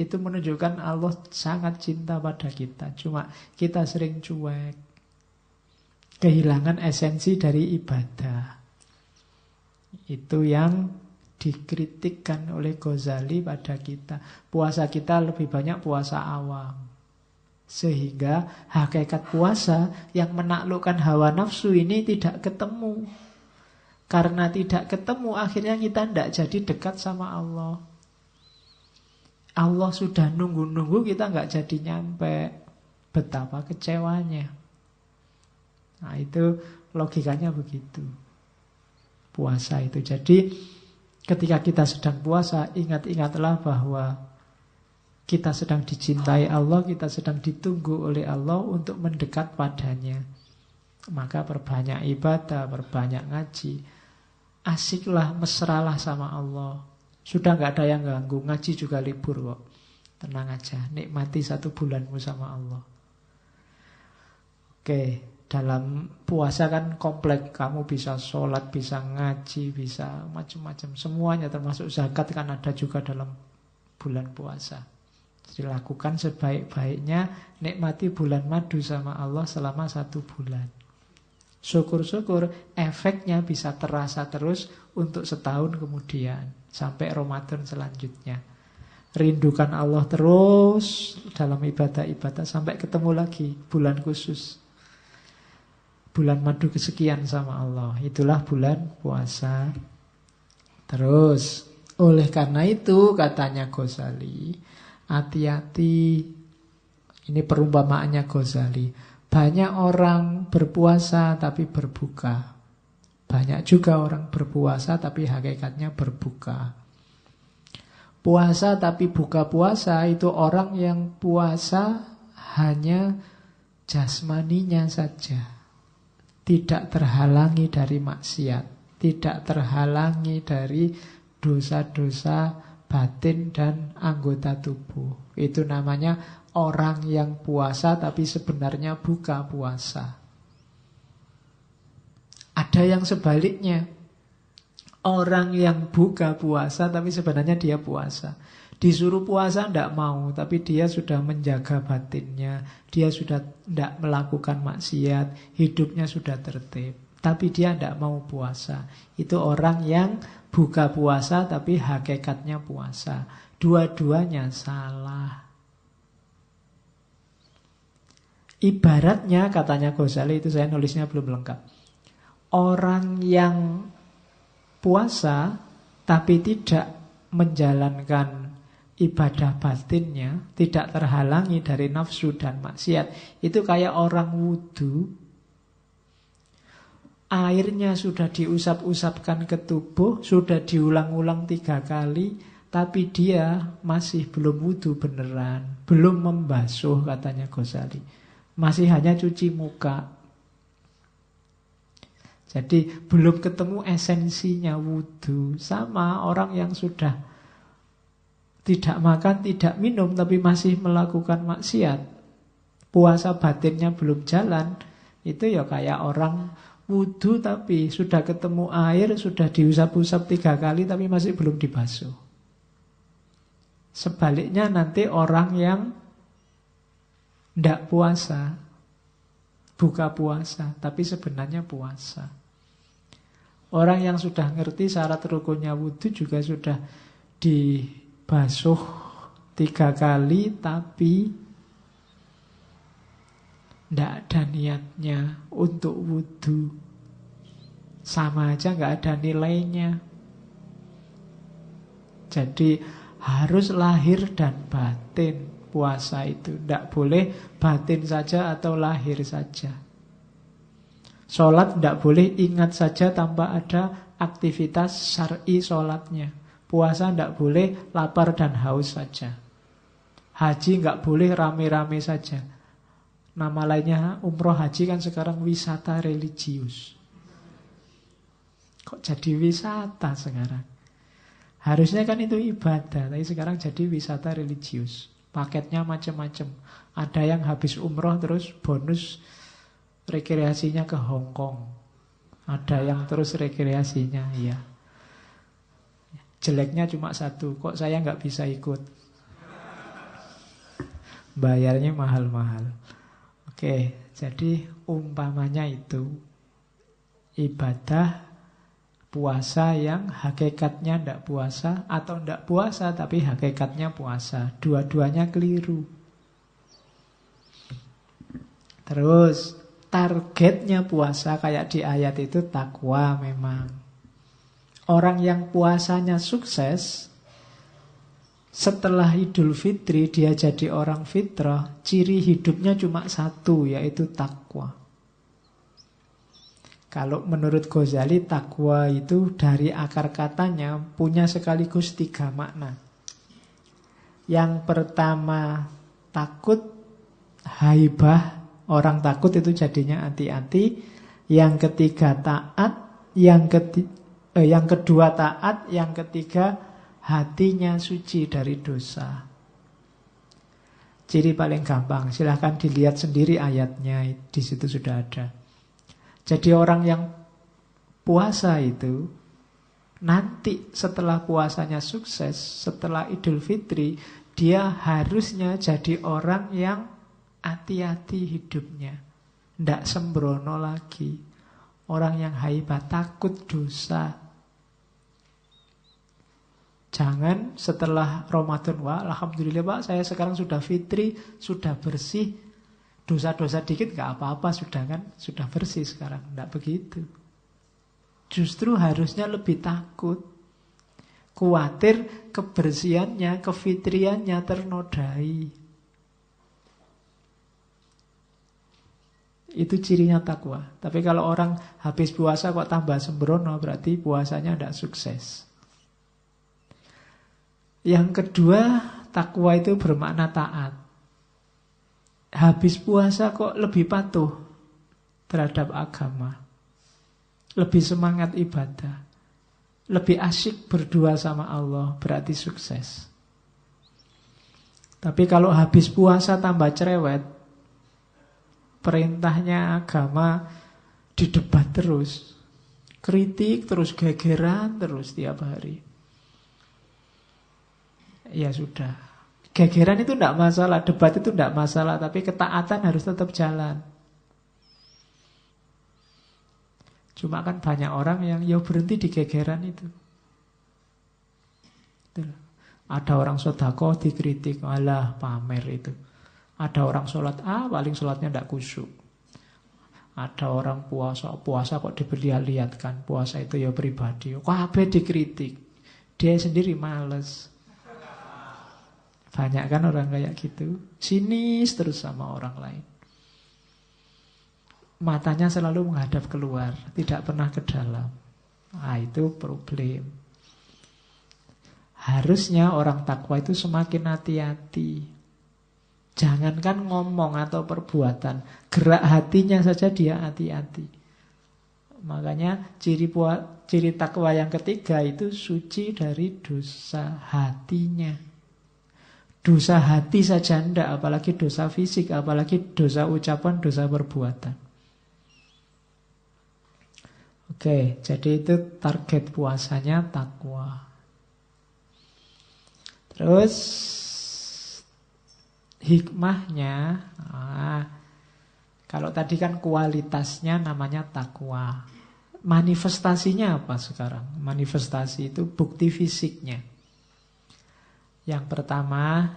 Itu menunjukkan Allah sangat cinta pada kita. Cuma kita sering cuek. Kehilangan esensi dari ibadah. Itu yang dikritikkan oleh Ghazali pada kita. Puasa kita lebih banyak puasa awam. Sehingga hakikat puasa yang menaklukkan hawa nafsu ini tidak ketemu. Karena tidak ketemu akhirnya kita tidak jadi dekat sama Allah. Allah sudah nunggu-nunggu kita nggak jadi nyampe. Betapa kecewanya. Nah itu logikanya begitu. Puasa itu. Jadi ketika kita sedang puasa, ingat-ingatlah bahwa kita sedang dicintai Allah, kita sedang ditunggu oleh Allah untuk mendekat padanya. Maka perbanyak ibadah, perbanyak ngaji. Asiklah, mesralah sama Allah. Sudah nggak ada yang ganggu, ngaji juga libur kok. Tenang aja, nikmati satu bulanmu sama Allah. Oke, dalam puasa kan komplek. Kamu bisa sholat, bisa ngaji, bisa macam-macam. Semuanya termasuk zakat kan ada juga dalam bulan puasa. Jadi lakukan sebaik-baiknya, nikmati bulan madu sama Allah selama satu bulan. Syukur-syukur efeknya bisa terasa terus untuk setahun kemudian sampai Ramadan selanjutnya. Rindukan Allah terus dalam ibadah-ibadah sampai ketemu lagi bulan khusus. Bulan madu kesekian sama Allah. Itulah bulan puasa. Terus, oleh karena itu katanya Ghazali, hati-hati. Ini perumpamaannya Ghazali. Banyak orang berpuasa tapi berbuka. Banyak juga orang berpuasa tapi hakikatnya berbuka. Puasa tapi buka puasa itu orang yang puasa hanya jasmaninya saja. Tidak terhalangi dari maksiat. Tidak terhalangi dari dosa-dosa batin dan anggota tubuh. Itu namanya orang yang puasa tapi sebenarnya buka puasa. Ada yang sebaliknya. Orang yang buka puasa tapi sebenarnya dia puasa. Disuruh puasa tidak mau, tapi dia sudah menjaga batinnya. Dia sudah tidak melakukan maksiat, hidupnya sudah tertib. Tapi dia tidak mau puasa. Itu orang yang buka puasa tapi hakikatnya puasa. Dua-duanya salah. Ibaratnya katanya Ghazali itu saya nulisnya belum lengkap. Orang yang puasa tapi tidak menjalankan ibadah batinnya, tidak terhalangi dari nafsu dan maksiat, itu kayak orang wudhu, airnya sudah diusap-usapkan ke tubuh, sudah diulang-ulang tiga kali, tapi dia masih belum wudhu beneran, belum membasuh katanya Ghazali. Masih hanya cuci muka, jadi belum ketemu esensinya wudhu. Sama orang yang sudah tidak makan, tidak minum, tapi masih melakukan maksiat. Puasa batinnya belum jalan. Itu ya kayak orang wudhu tapi sudah ketemu air, sudah diusap-usap tiga kali tapi masih belum dibasuh. Sebaliknya nanti orang yang tidak puasa, buka puasa, tapi sebenarnya puasa. Orang yang sudah ngerti syarat rukunnya wudhu juga sudah dibasuh tiga kali tapi tidak ada niatnya untuk wudhu. Sama aja nggak ada nilainya. Jadi harus lahir dan batin puasa itu. Tidak boleh batin saja atau lahir saja. Sholat tidak boleh ingat saja tanpa ada aktivitas syar'i sholatnya. Puasa tidak boleh lapar dan haus saja. Haji nggak boleh rame-rame saja. Nama lainnya umroh haji kan sekarang wisata religius. Kok jadi wisata sekarang? Harusnya kan itu ibadah, tapi sekarang jadi wisata religius. Paketnya macam-macam. Ada yang habis umroh terus bonus rekreasinya ke Hong Kong. Ada yang terus rekreasinya, ya. Jeleknya cuma satu, kok saya nggak bisa ikut? Bayarnya mahal-mahal. Oke, jadi umpamanya itu ibadah puasa yang hakikatnya tidak puasa atau tidak puasa tapi hakikatnya puasa. Dua-duanya keliru. Terus targetnya puasa kayak di ayat itu takwa memang. Orang yang puasanya sukses setelah Idul Fitri dia jadi orang fitrah, ciri hidupnya cuma satu yaitu takwa. Kalau menurut Ghazali takwa itu dari akar katanya punya sekaligus tiga makna. Yang pertama takut, haibah, orang takut itu jadinya hati-hati. Yang ketiga taat, yang ketiga eh, yang kedua taat, yang ketiga hatinya suci dari dosa. Ciri paling gampang, silahkan dilihat sendiri ayatnya, di situ sudah ada. Jadi orang yang puasa itu nanti setelah puasanya sukses, setelah Idul Fitri, dia harusnya jadi orang yang hati-hati hidupnya. Tidak sembrono lagi. Orang yang haibah takut dosa. Jangan setelah Ramadan, wah Alhamdulillah Pak, saya sekarang sudah fitri, sudah bersih. Dosa-dosa dikit gak apa-apa, sudah kan, sudah bersih sekarang. Tidak begitu. Justru harusnya lebih takut. Kuatir kebersihannya, kefitriannya ternodai. Itu cirinya takwa. Tapi kalau orang habis puasa kok tambah sembrono, berarti puasanya tidak sukses. Yang kedua, takwa itu bermakna taat. Habis puasa kok lebih patuh terhadap agama. Lebih semangat ibadah. Lebih asyik berdua sama Allah, berarti sukses. Tapi kalau habis puasa tambah cerewet, perintahnya agama didebat terus. Kritik terus gegeran terus tiap hari. Ya sudah. Gegeran itu tidak masalah, debat itu tidak masalah, tapi ketaatan harus tetap jalan. Cuma kan banyak orang yang ya berhenti di gegeran itu. Ada orang sodako dikritik, alah pamer itu. Ada orang sholat ah paling sholatnya tidak kusuk. Ada orang puasa, puasa kok diperlihatkan. Puasa itu ya pribadi. Apa dikritik. Dia sendiri males. Banyak kan orang kayak gitu. Sinis terus sama orang lain. Matanya selalu menghadap keluar. Tidak pernah ke dalam. Nah itu problem. Harusnya orang takwa itu semakin hati-hati. Jangankan ngomong atau perbuatan, gerak hatinya saja dia hati-hati. Makanya ciri puat, ciri takwa yang ketiga itu suci dari dosa hatinya. Dosa hati saja ndak, apalagi dosa fisik, apalagi dosa ucapan, dosa perbuatan. Oke, jadi itu target puasanya takwa. Terus hikmahnya ah, kalau tadi kan kualitasnya namanya takwa. Manifestasinya apa sekarang? Manifestasi itu bukti fisiknya. Yang pertama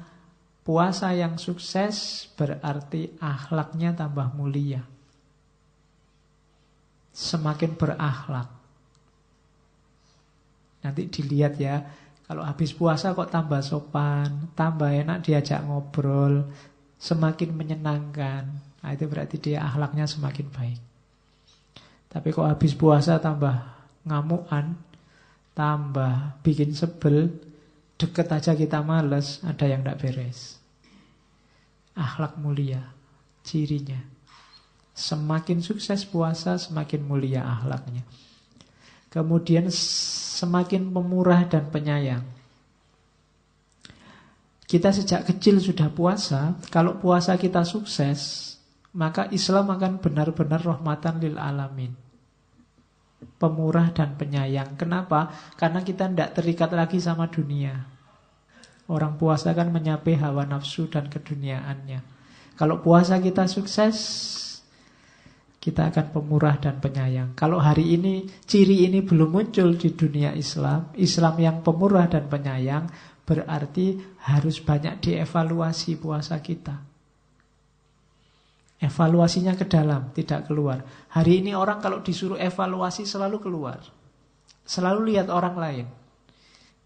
puasa yang sukses berarti akhlaknya tambah mulia. Semakin berakhlak. Nanti dilihat ya kalau habis puasa kok tambah sopan, tambah enak diajak ngobrol, semakin menyenangkan. Nah, itu berarti dia akhlaknya semakin baik. Tapi kok habis puasa tambah ngamuan, tambah bikin sebel, deket aja kita males, ada yang tidak beres. Akhlak mulia, cirinya. Semakin sukses puasa, semakin mulia akhlaknya. Kemudian semakin pemurah dan penyayang. Kita sejak kecil sudah puasa, kalau puasa kita sukses, maka Islam akan benar-benar rahmatan lil alamin. pemurah dan penyayang. Kenapa? Karena kita tidak terikat lagi sama dunia. Orang puasa kan menyapai hawa nafsu dan keduniaannya. Kalau puasa kita sukses, kita akan pemurah dan penyayang. Kalau hari ini ciri ini belum muncul di dunia Islam, Islam yang pemurah dan penyayang, berarti harus banyak dievaluasi puasa kita. Evaluasinya ke dalam, tidak keluar. Hari ini orang kalau disuruh evaluasi selalu keluar. Selalu lihat orang lain.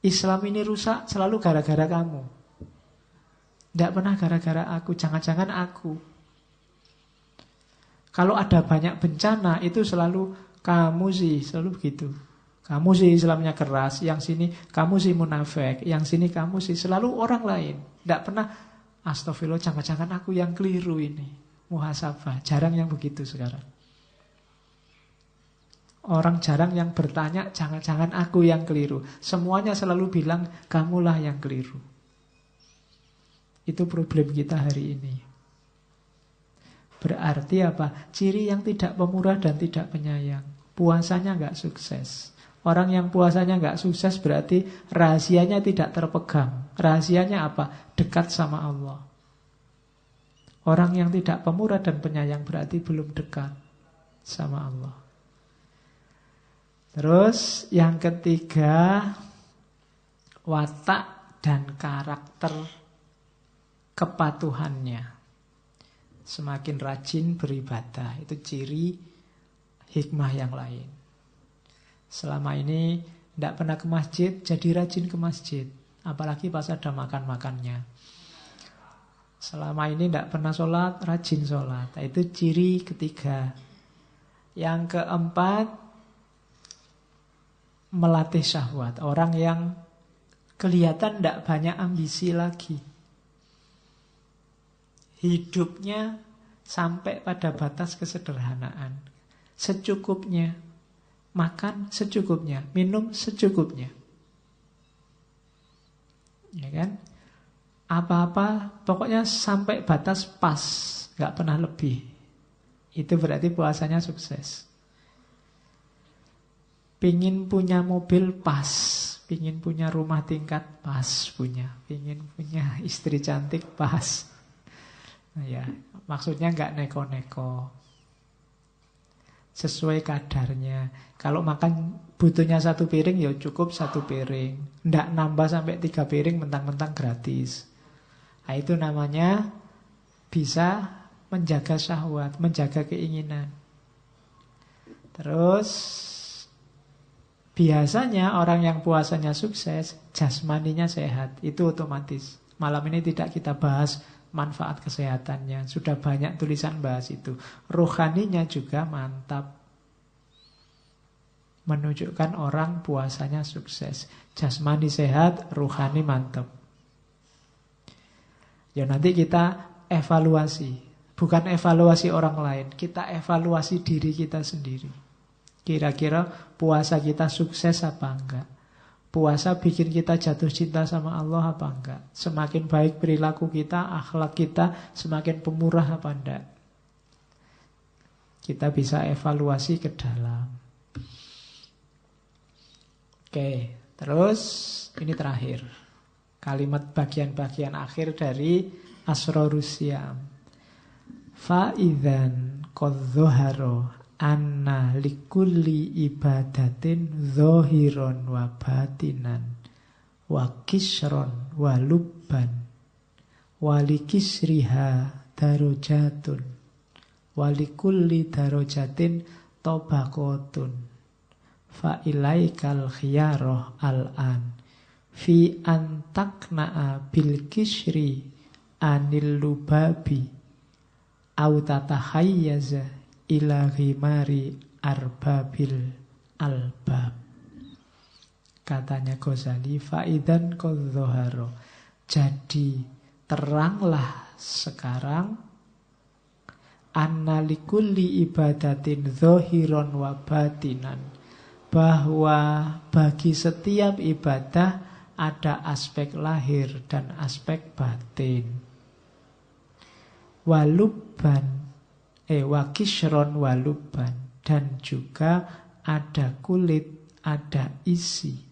Islam ini rusak selalu gara-gara kamu. Tidak pernah gara-gara aku, jangan-jangan aku. Kalau ada banyak bencana itu selalu kamu sih, selalu begitu. Kamu sih Islamnya keras, yang sini kamu sih munafik, yang sini kamu sih selalu orang lain. Tidak pernah astagfirullah jangan-jangan aku yang keliru ini muhasabah. Jarang yang begitu sekarang. Orang jarang yang bertanya, jangan-jangan aku yang keliru. Semuanya selalu bilang, kamulah yang keliru. Itu problem kita hari ini. Berarti apa? Ciri yang tidak pemurah dan tidak penyayang. Puasanya nggak sukses. Orang yang puasanya nggak sukses berarti rahasianya tidak terpegang. Rahasianya apa? Dekat sama Allah. Orang yang tidak pemurah dan penyayang berarti belum dekat sama Allah. Terus yang ketiga watak dan karakter kepatuhannya. Semakin rajin beribadah itu ciri hikmah yang lain. Selama ini tidak pernah ke masjid, jadi rajin ke masjid. Apalagi pas ada makan-makannya. Selama ini tidak pernah sholat, rajin sholat. Nah, itu ciri ketiga. Yang keempat, melatih syahwat. Orang yang kelihatan tidak banyak ambisi lagi. Hidupnya sampai pada batas kesederhanaan. Secukupnya. Makan secukupnya. Minum secukupnya. Ya kan? apa-apa pokoknya sampai batas pas, nggak pernah lebih. Itu berarti puasanya sukses. Pingin punya mobil pas, pingin punya rumah tingkat pas punya, pingin punya istri cantik pas. Ya, maksudnya nggak neko-neko, sesuai kadarnya. Kalau makan butuhnya satu piring ya cukup satu piring, ndak nambah sampai tiga piring mentang-mentang gratis. Nah, itu namanya bisa menjaga syahwat, menjaga keinginan. Terus biasanya orang yang puasanya sukses, jasmaninya sehat, itu otomatis. Malam ini tidak kita bahas manfaat kesehatannya, sudah banyak tulisan bahas itu. Rohaninya juga mantap. Menunjukkan orang puasanya sukses. Jasmani sehat, rohani mantap. Ya nanti kita evaluasi. Bukan evaluasi orang lain. Kita evaluasi diri kita sendiri. Kira-kira puasa kita sukses apa enggak? Puasa bikin kita jatuh cinta sama Allah apa enggak? Semakin baik perilaku kita, akhlak kita, semakin pemurah apa enggak? Kita bisa evaluasi ke dalam. Oke, terus ini terakhir. Kalimat bagian-bagian akhir dari Asrorusiam. Fa'idhan kodzoharo anna likulli ibadatin zohiron wa batinan wa kisron wa lubban walikisriha darojatun walikulli darojatin tobakotun. Fa ilaikal khiyaroh al-an fi antakna'a bil kisri anil lubabi au tatahayyaza ila arbabil albab. Katanya Ghazali faidan kodzoharo jadi teranglah sekarang annalikulli ibadatin zohiron wa batinan. Bahwa bagi setiap ibadah ada aspek lahir dan aspek batin. Waluban, eh waluban, dan juga ada kulit, ada isi.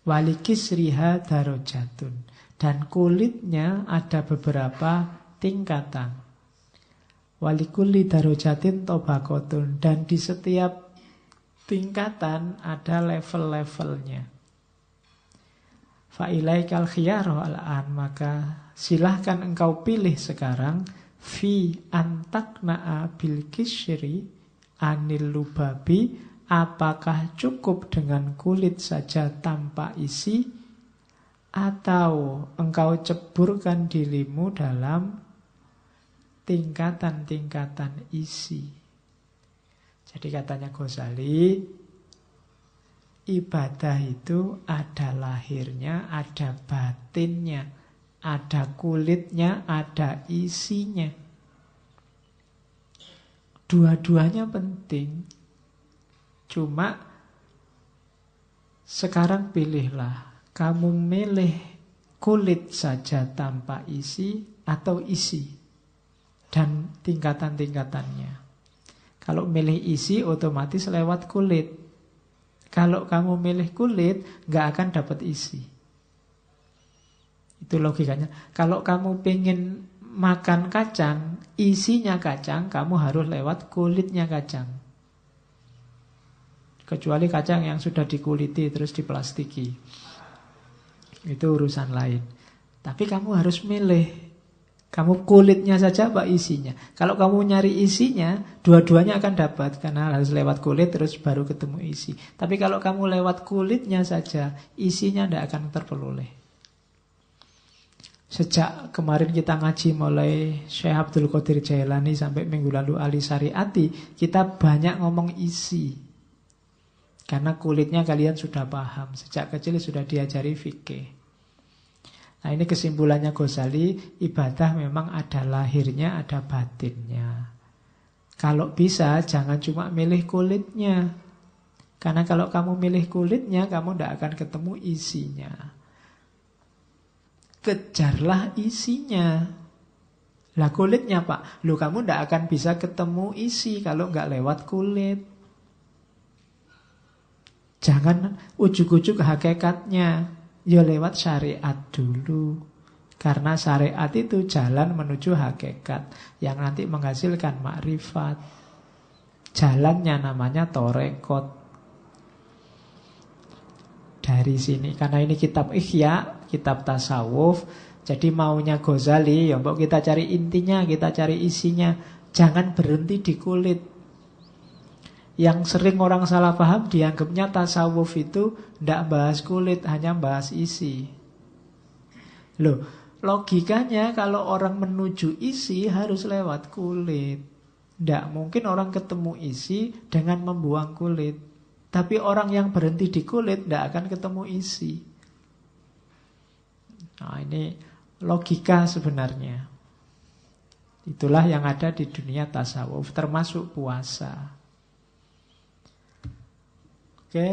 Walikisriha darojatun. Dan kulitnya ada beberapa tingkatan. Walikuli darojatin tobakotun. Dan di setiap tingkatan ada level-levelnya. Fa'ilaikal khiyaro al'an. Maka silahkan engkau pilih sekarang. Fi antakna'a bil kisyri anil lubabi. Apakah cukup dengan kulit saja tanpa isi? Atau engkau ceburkan dirimu dalam tingkatan-tingkatan isi. Jadi katanya Ghazali, ibadah itu ada lahirnya, ada batinnya, ada kulitnya, ada isinya. Dua-duanya penting. Cuma sekarang pilihlah kamu milih kulit saja tanpa isi atau isi dan tingkatan-tingkatannya. Kalau milih isi otomatis lewat kulit. Kalau kamu milih kulit nggak akan dapat isi. Itu logikanya. Kalau kamu pengen makan kacang, isinya kacang, kamu harus lewat kulitnya kacang. Kecuali kacang yang sudah dikuliti terus diplastiki. Itu urusan lain. Tapi kamu harus milih. Kamu kulitnya saja apa isinya. Kalau kamu nyari isinya, dua-duanya akan dapat. Karena harus lewat kulit terus baru ketemu isi. Tapi kalau kamu lewat kulitnya saja, isinya tidak akan terperoleh. Sejak kemarin kita ngaji mulai Syekh Abdul Qadir Jailani sampai minggu lalu Ali Syariati, kita banyak ngomong isi. Karena kulitnya kalian sudah paham. Sejak kecil sudah diajari fikih. Nah ini kesimpulannya Ghazali, ibadah memang ada lahirnya, ada batinnya. Kalau bisa jangan cuma milih kulitnya. Karena kalau kamu milih kulitnya, kamu tidak akan ketemu isinya. Kejarlah isinya. Lah kulitnya pak, lu kamu tidak akan bisa ketemu isi kalau nggak lewat kulit. Jangan ujuk-ujuk hakikatnya. Ya lewat syariat dulu. Karena syariat itu jalan menuju hakikat yang nanti menghasilkan makrifat. Jalannya namanya torekot. Dari sini, karena ini kitab ikhya, kitab tasawuf, jadi maunya Ghazali, ya mbok kita cari intinya, kita cari isinya. Jangan berhenti di kulit. Yang sering orang salah paham dianggapnya tasawuf itu tidak bahas kulit, hanya bahas isi. Loh, logikanya kalau orang menuju isi harus lewat kulit. Tidak mungkin orang ketemu isi dengan membuang kulit. Tapi orang yang berhenti di kulit tidak akan ketemu isi. Nah ini logika sebenarnya. Itulah yang ada di dunia tasawuf, termasuk puasa. Oke,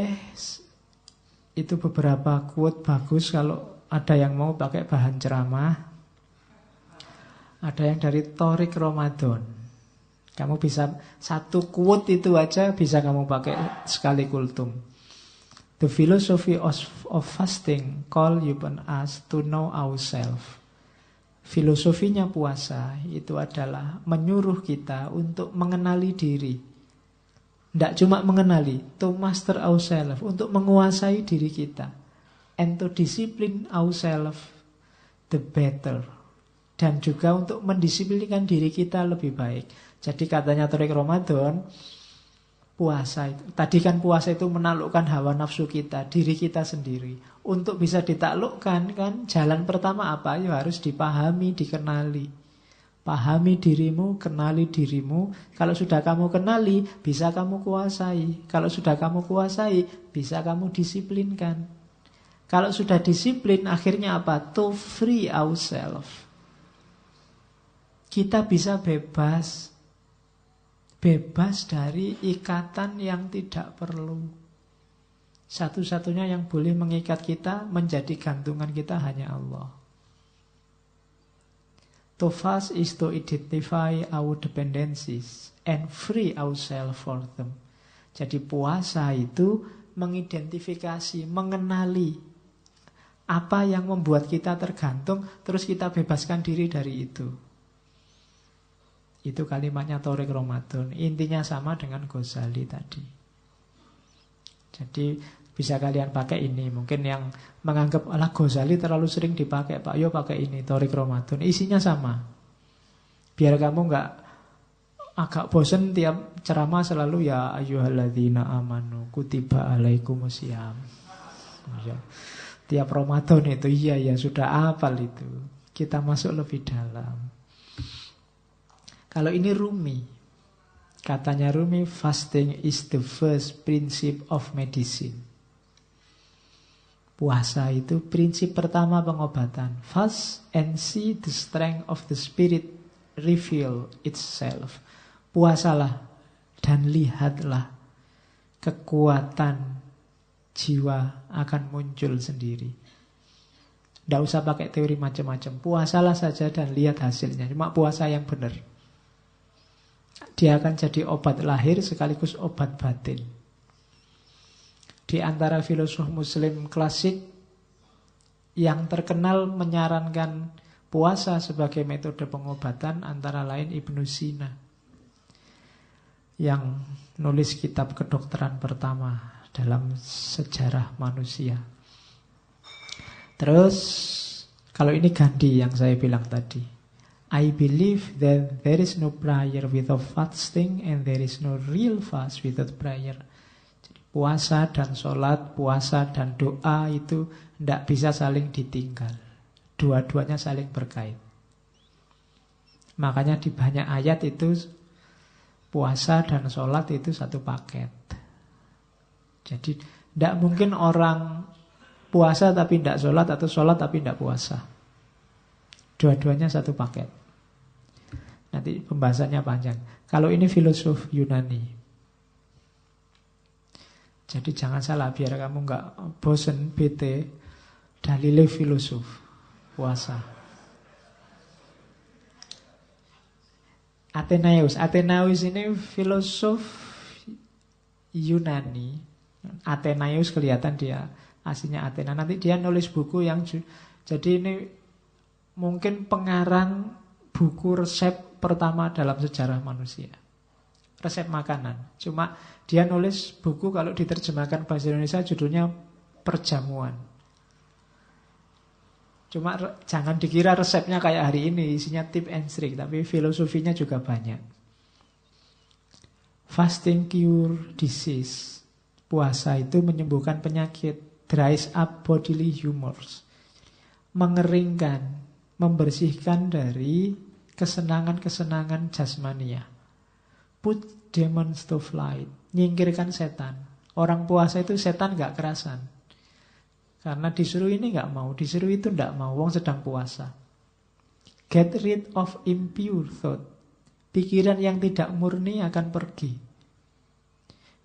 itu beberapa quote bagus kalau ada yang mau pakai bahan ceramah. Ada yang dari Torik Ramadan. Kamu bisa satu quote itu aja bisa kamu pakai sekali kultum. The philosophy of, fasting call upon us to know ourselves. Filosofinya puasa itu adalah menyuruh kita untuk mengenali diri. Tidak cuma mengenali, to master ourselves, untuk menguasai diri kita. And to discipline ourselves the better. Dan juga untuk mendisiplinkan diri kita lebih baik. Jadi katanya Torik Ramadan, puasa itu. Tadi kan puasa itu menaklukkan hawa nafsu kita, diri kita sendiri. Untuk bisa ditaklukkan kan jalan pertama apa? Ya harus dipahami, dikenali. Pahami dirimu, kenali dirimu. Kalau sudah kamu kenali, bisa kamu kuasai. Kalau sudah kamu kuasai, bisa kamu disiplinkan. Kalau sudah disiplin, akhirnya apa? To free ourselves. Kita bisa bebas. Bebas dari ikatan yang tidak perlu. Satu-satunya yang boleh mengikat kita, menjadi gantungan kita hanya Allah. To fast is to identify our dependencies and free ourselves for them. Jadi puasa itu mengidentifikasi, mengenali apa yang membuat kita tergantung, terus kita bebaskan diri dari itu. Itu kalimatnya Torik Ramadan. Intinya sama dengan Ghazali tadi. Jadi bisa kalian pakai ini. Mungkin yang menganggap alah Ghazali terlalu sering dipakai, Pak Yo pakai ini, Torik Ramadan. Isinya sama. Biar kamu nggak agak bosen tiap ceramah selalu ya ayyuhalladzina amanu kutiba alaikumusiyam. Ya. Tiap Ramadan itu iya ya sudah apal itu. Kita masuk lebih dalam. Kalau ini Rumi, katanya Rumi fasting is the first principle of medicine. Puasa itu prinsip pertama pengobatan. Fast and see the strength of the spirit reveal itself. Puasalah dan lihatlah kekuatan jiwa akan muncul sendiri. Tidak usah pakai teori macam-macam. Puasalah saja dan lihat hasilnya. Cuma puasa yang benar. Dia akan jadi obat lahir sekaligus obat batin. Di antara filosof muslim klasik yang terkenal menyarankan puasa sebagai metode pengobatan antara lain Ibnu Sina yang nulis kitab kedokteran pertama dalam sejarah manusia. Terus kalau ini Gandhi yang saya bilang tadi. I believe that there is no prayer without fasting and there is no real fast without prayer. Puasa dan sholat, puasa dan doa itu tidak bisa saling ditinggal. Dua-duanya saling berkait. Makanya di banyak ayat itu puasa dan sholat itu satu paket. Jadi tidak mungkin orang puasa tapi tidak sholat atau sholat tapi tidak puasa. Dua-duanya satu paket. Nanti pembahasannya panjang. Kalau ini filosof Yunani, jadi jangan salah biar kamu nggak bosen bete dalile filosof puasa. Athenaeus, Athenaeus ini filosof Yunani. Athenaeus kelihatan dia aslinya Athena. Nanti dia nulis buku yang jadi ini mungkin pengarang buku resep pertama dalam sejarah manusia resep makanan. Cuma dia nulis buku kalau diterjemahkan bahasa Indonesia judulnya Perjamuan. Cuma jangan dikira resepnya kayak hari ini isinya tip and trick, tapi filosofinya juga banyak. Fasting cure disease. Puasa itu menyembuhkan penyakit, dries up bodily humors. Mengeringkan, membersihkan dari kesenangan-kesenangan jasmania. Put demons to flight. Nyingkirkan setan. Orang puasa itu setan gak kerasan. Karena disuruh ini gak mau, disuruh itu gak mau. Wong sedang puasa. Get rid of impure thought. Pikiran yang tidak murni akan pergi.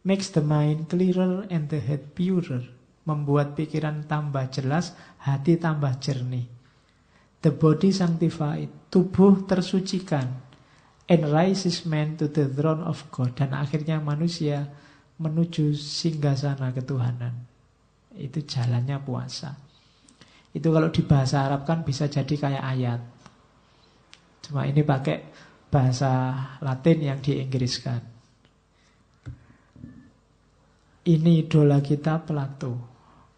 Makes the mind clearer and the head purer. Membuat pikiran tambah jelas, hati tambah jernih. The body sanctified. Tubuh tersucikan and rises man to the throne of God dan akhirnya manusia menuju singgasana ketuhanan. Itu jalannya puasa. Itu kalau di bahasa Arab kan bisa jadi kayak ayat. Cuma ini pakai bahasa Latin yang diinggriskan. Ini idola kita Plato.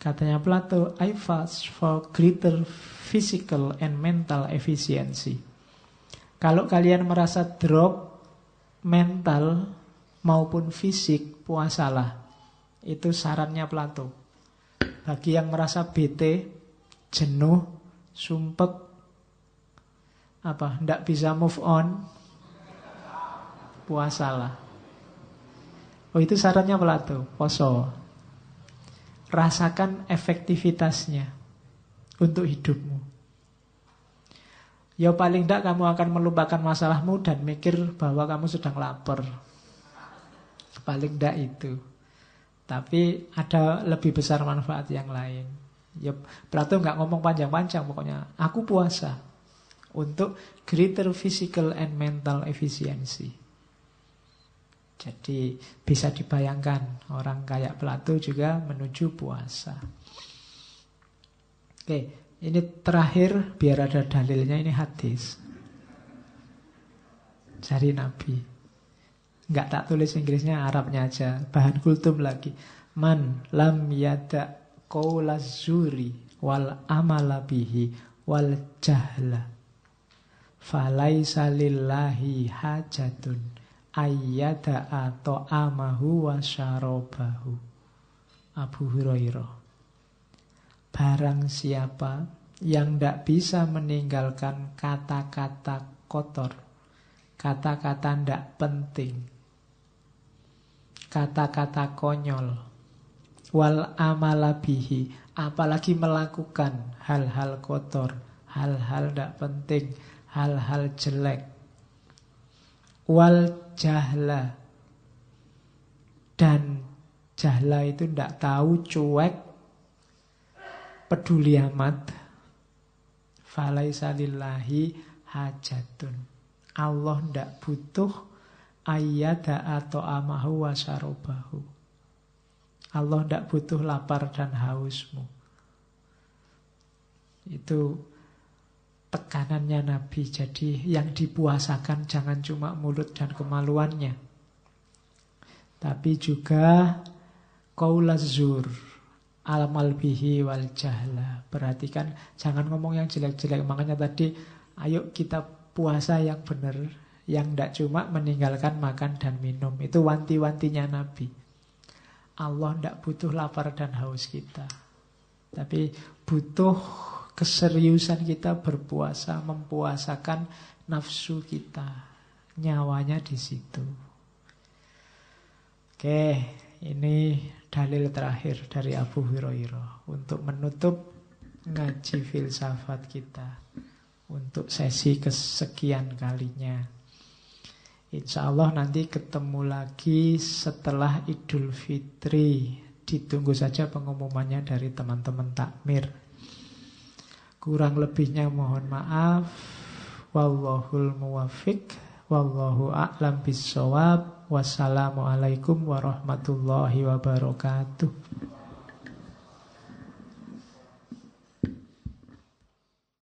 Katanya Plato, I fast for greater physical and mental efficiency. Kalau kalian merasa drop mental maupun fisik, puasalah. Itu sarannya Plato. Bagi yang merasa bete, jenuh, sumpek, apa, ndak bisa move on, puasalah. Oh itu sarannya Plato, poso. Rasakan efektivitasnya untuk hidupmu. Ya paling tidak kamu akan melupakan masalahmu dan mikir bahwa kamu sedang lapar. Paling tidak itu. Tapi ada lebih besar manfaat yang lain. Ya Plato nggak ngomong panjang-panjang pokoknya. Aku puasa untuk greater physical and mental efficiency. Jadi bisa dibayangkan orang kayak Plato juga menuju puasa. Oke, ini terakhir biar ada dalilnya ini hadis. Cari Nabi. Enggak tak tulis Inggrisnya, Arabnya aja. Bahan kultum lagi. Man lam yada qawlazuri wal amala bihi wal jahla falaisa lillahi hajatun ayyada atau amahu wa syarobahu Abu Hurairah Barang siapa yang tidak bisa meninggalkan kata-kata kotor Kata-kata tidak penting Kata-kata konyol Wal amalabihi Apalagi melakukan hal-hal kotor Hal-hal tidak penting Hal-hal jelek Wal jahla. Dan jahla itu tidak tahu cuek peduli amat. Falaisalillahi hajatun. Allah tidak butuh ayada atau amahu wasarobahu Allah tidak butuh lapar dan hausmu. Itu tekanannya Nabi. Jadi yang dipuasakan jangan cuma mulut dan kemaluannya. Tapi juga kaulazur alamal bihi wal jahla. Perhatikan jangan ngomong yang jelek-jelek. Makanya tadi ayo kita puasa yang benar. Yang tidak cuma meninggalkan makan dan minum. Itu wanti-wantinya Nabi. Allah tidak butuh lapar dan haus kita. Tapi butuh keseriusan kita berpuasa, mempuasakan nafsu kita. Nyawanya di situ. Oke, ini dalil terakhir dari Abu Hurairah untuk menutup ngaji filsafat kita untuk sesi kesekian kalinya. Insya Allah nanti ketemu lagi setelah Idul Fitri. Ditunggu saja pengumumannya dari teman-teman takmir. Kurang lebihnya mohon maaf. Wallahul muwafiq. Wallahu a'lam bisawab. Wassalamualaikum warahmatullahi wabarakatuh.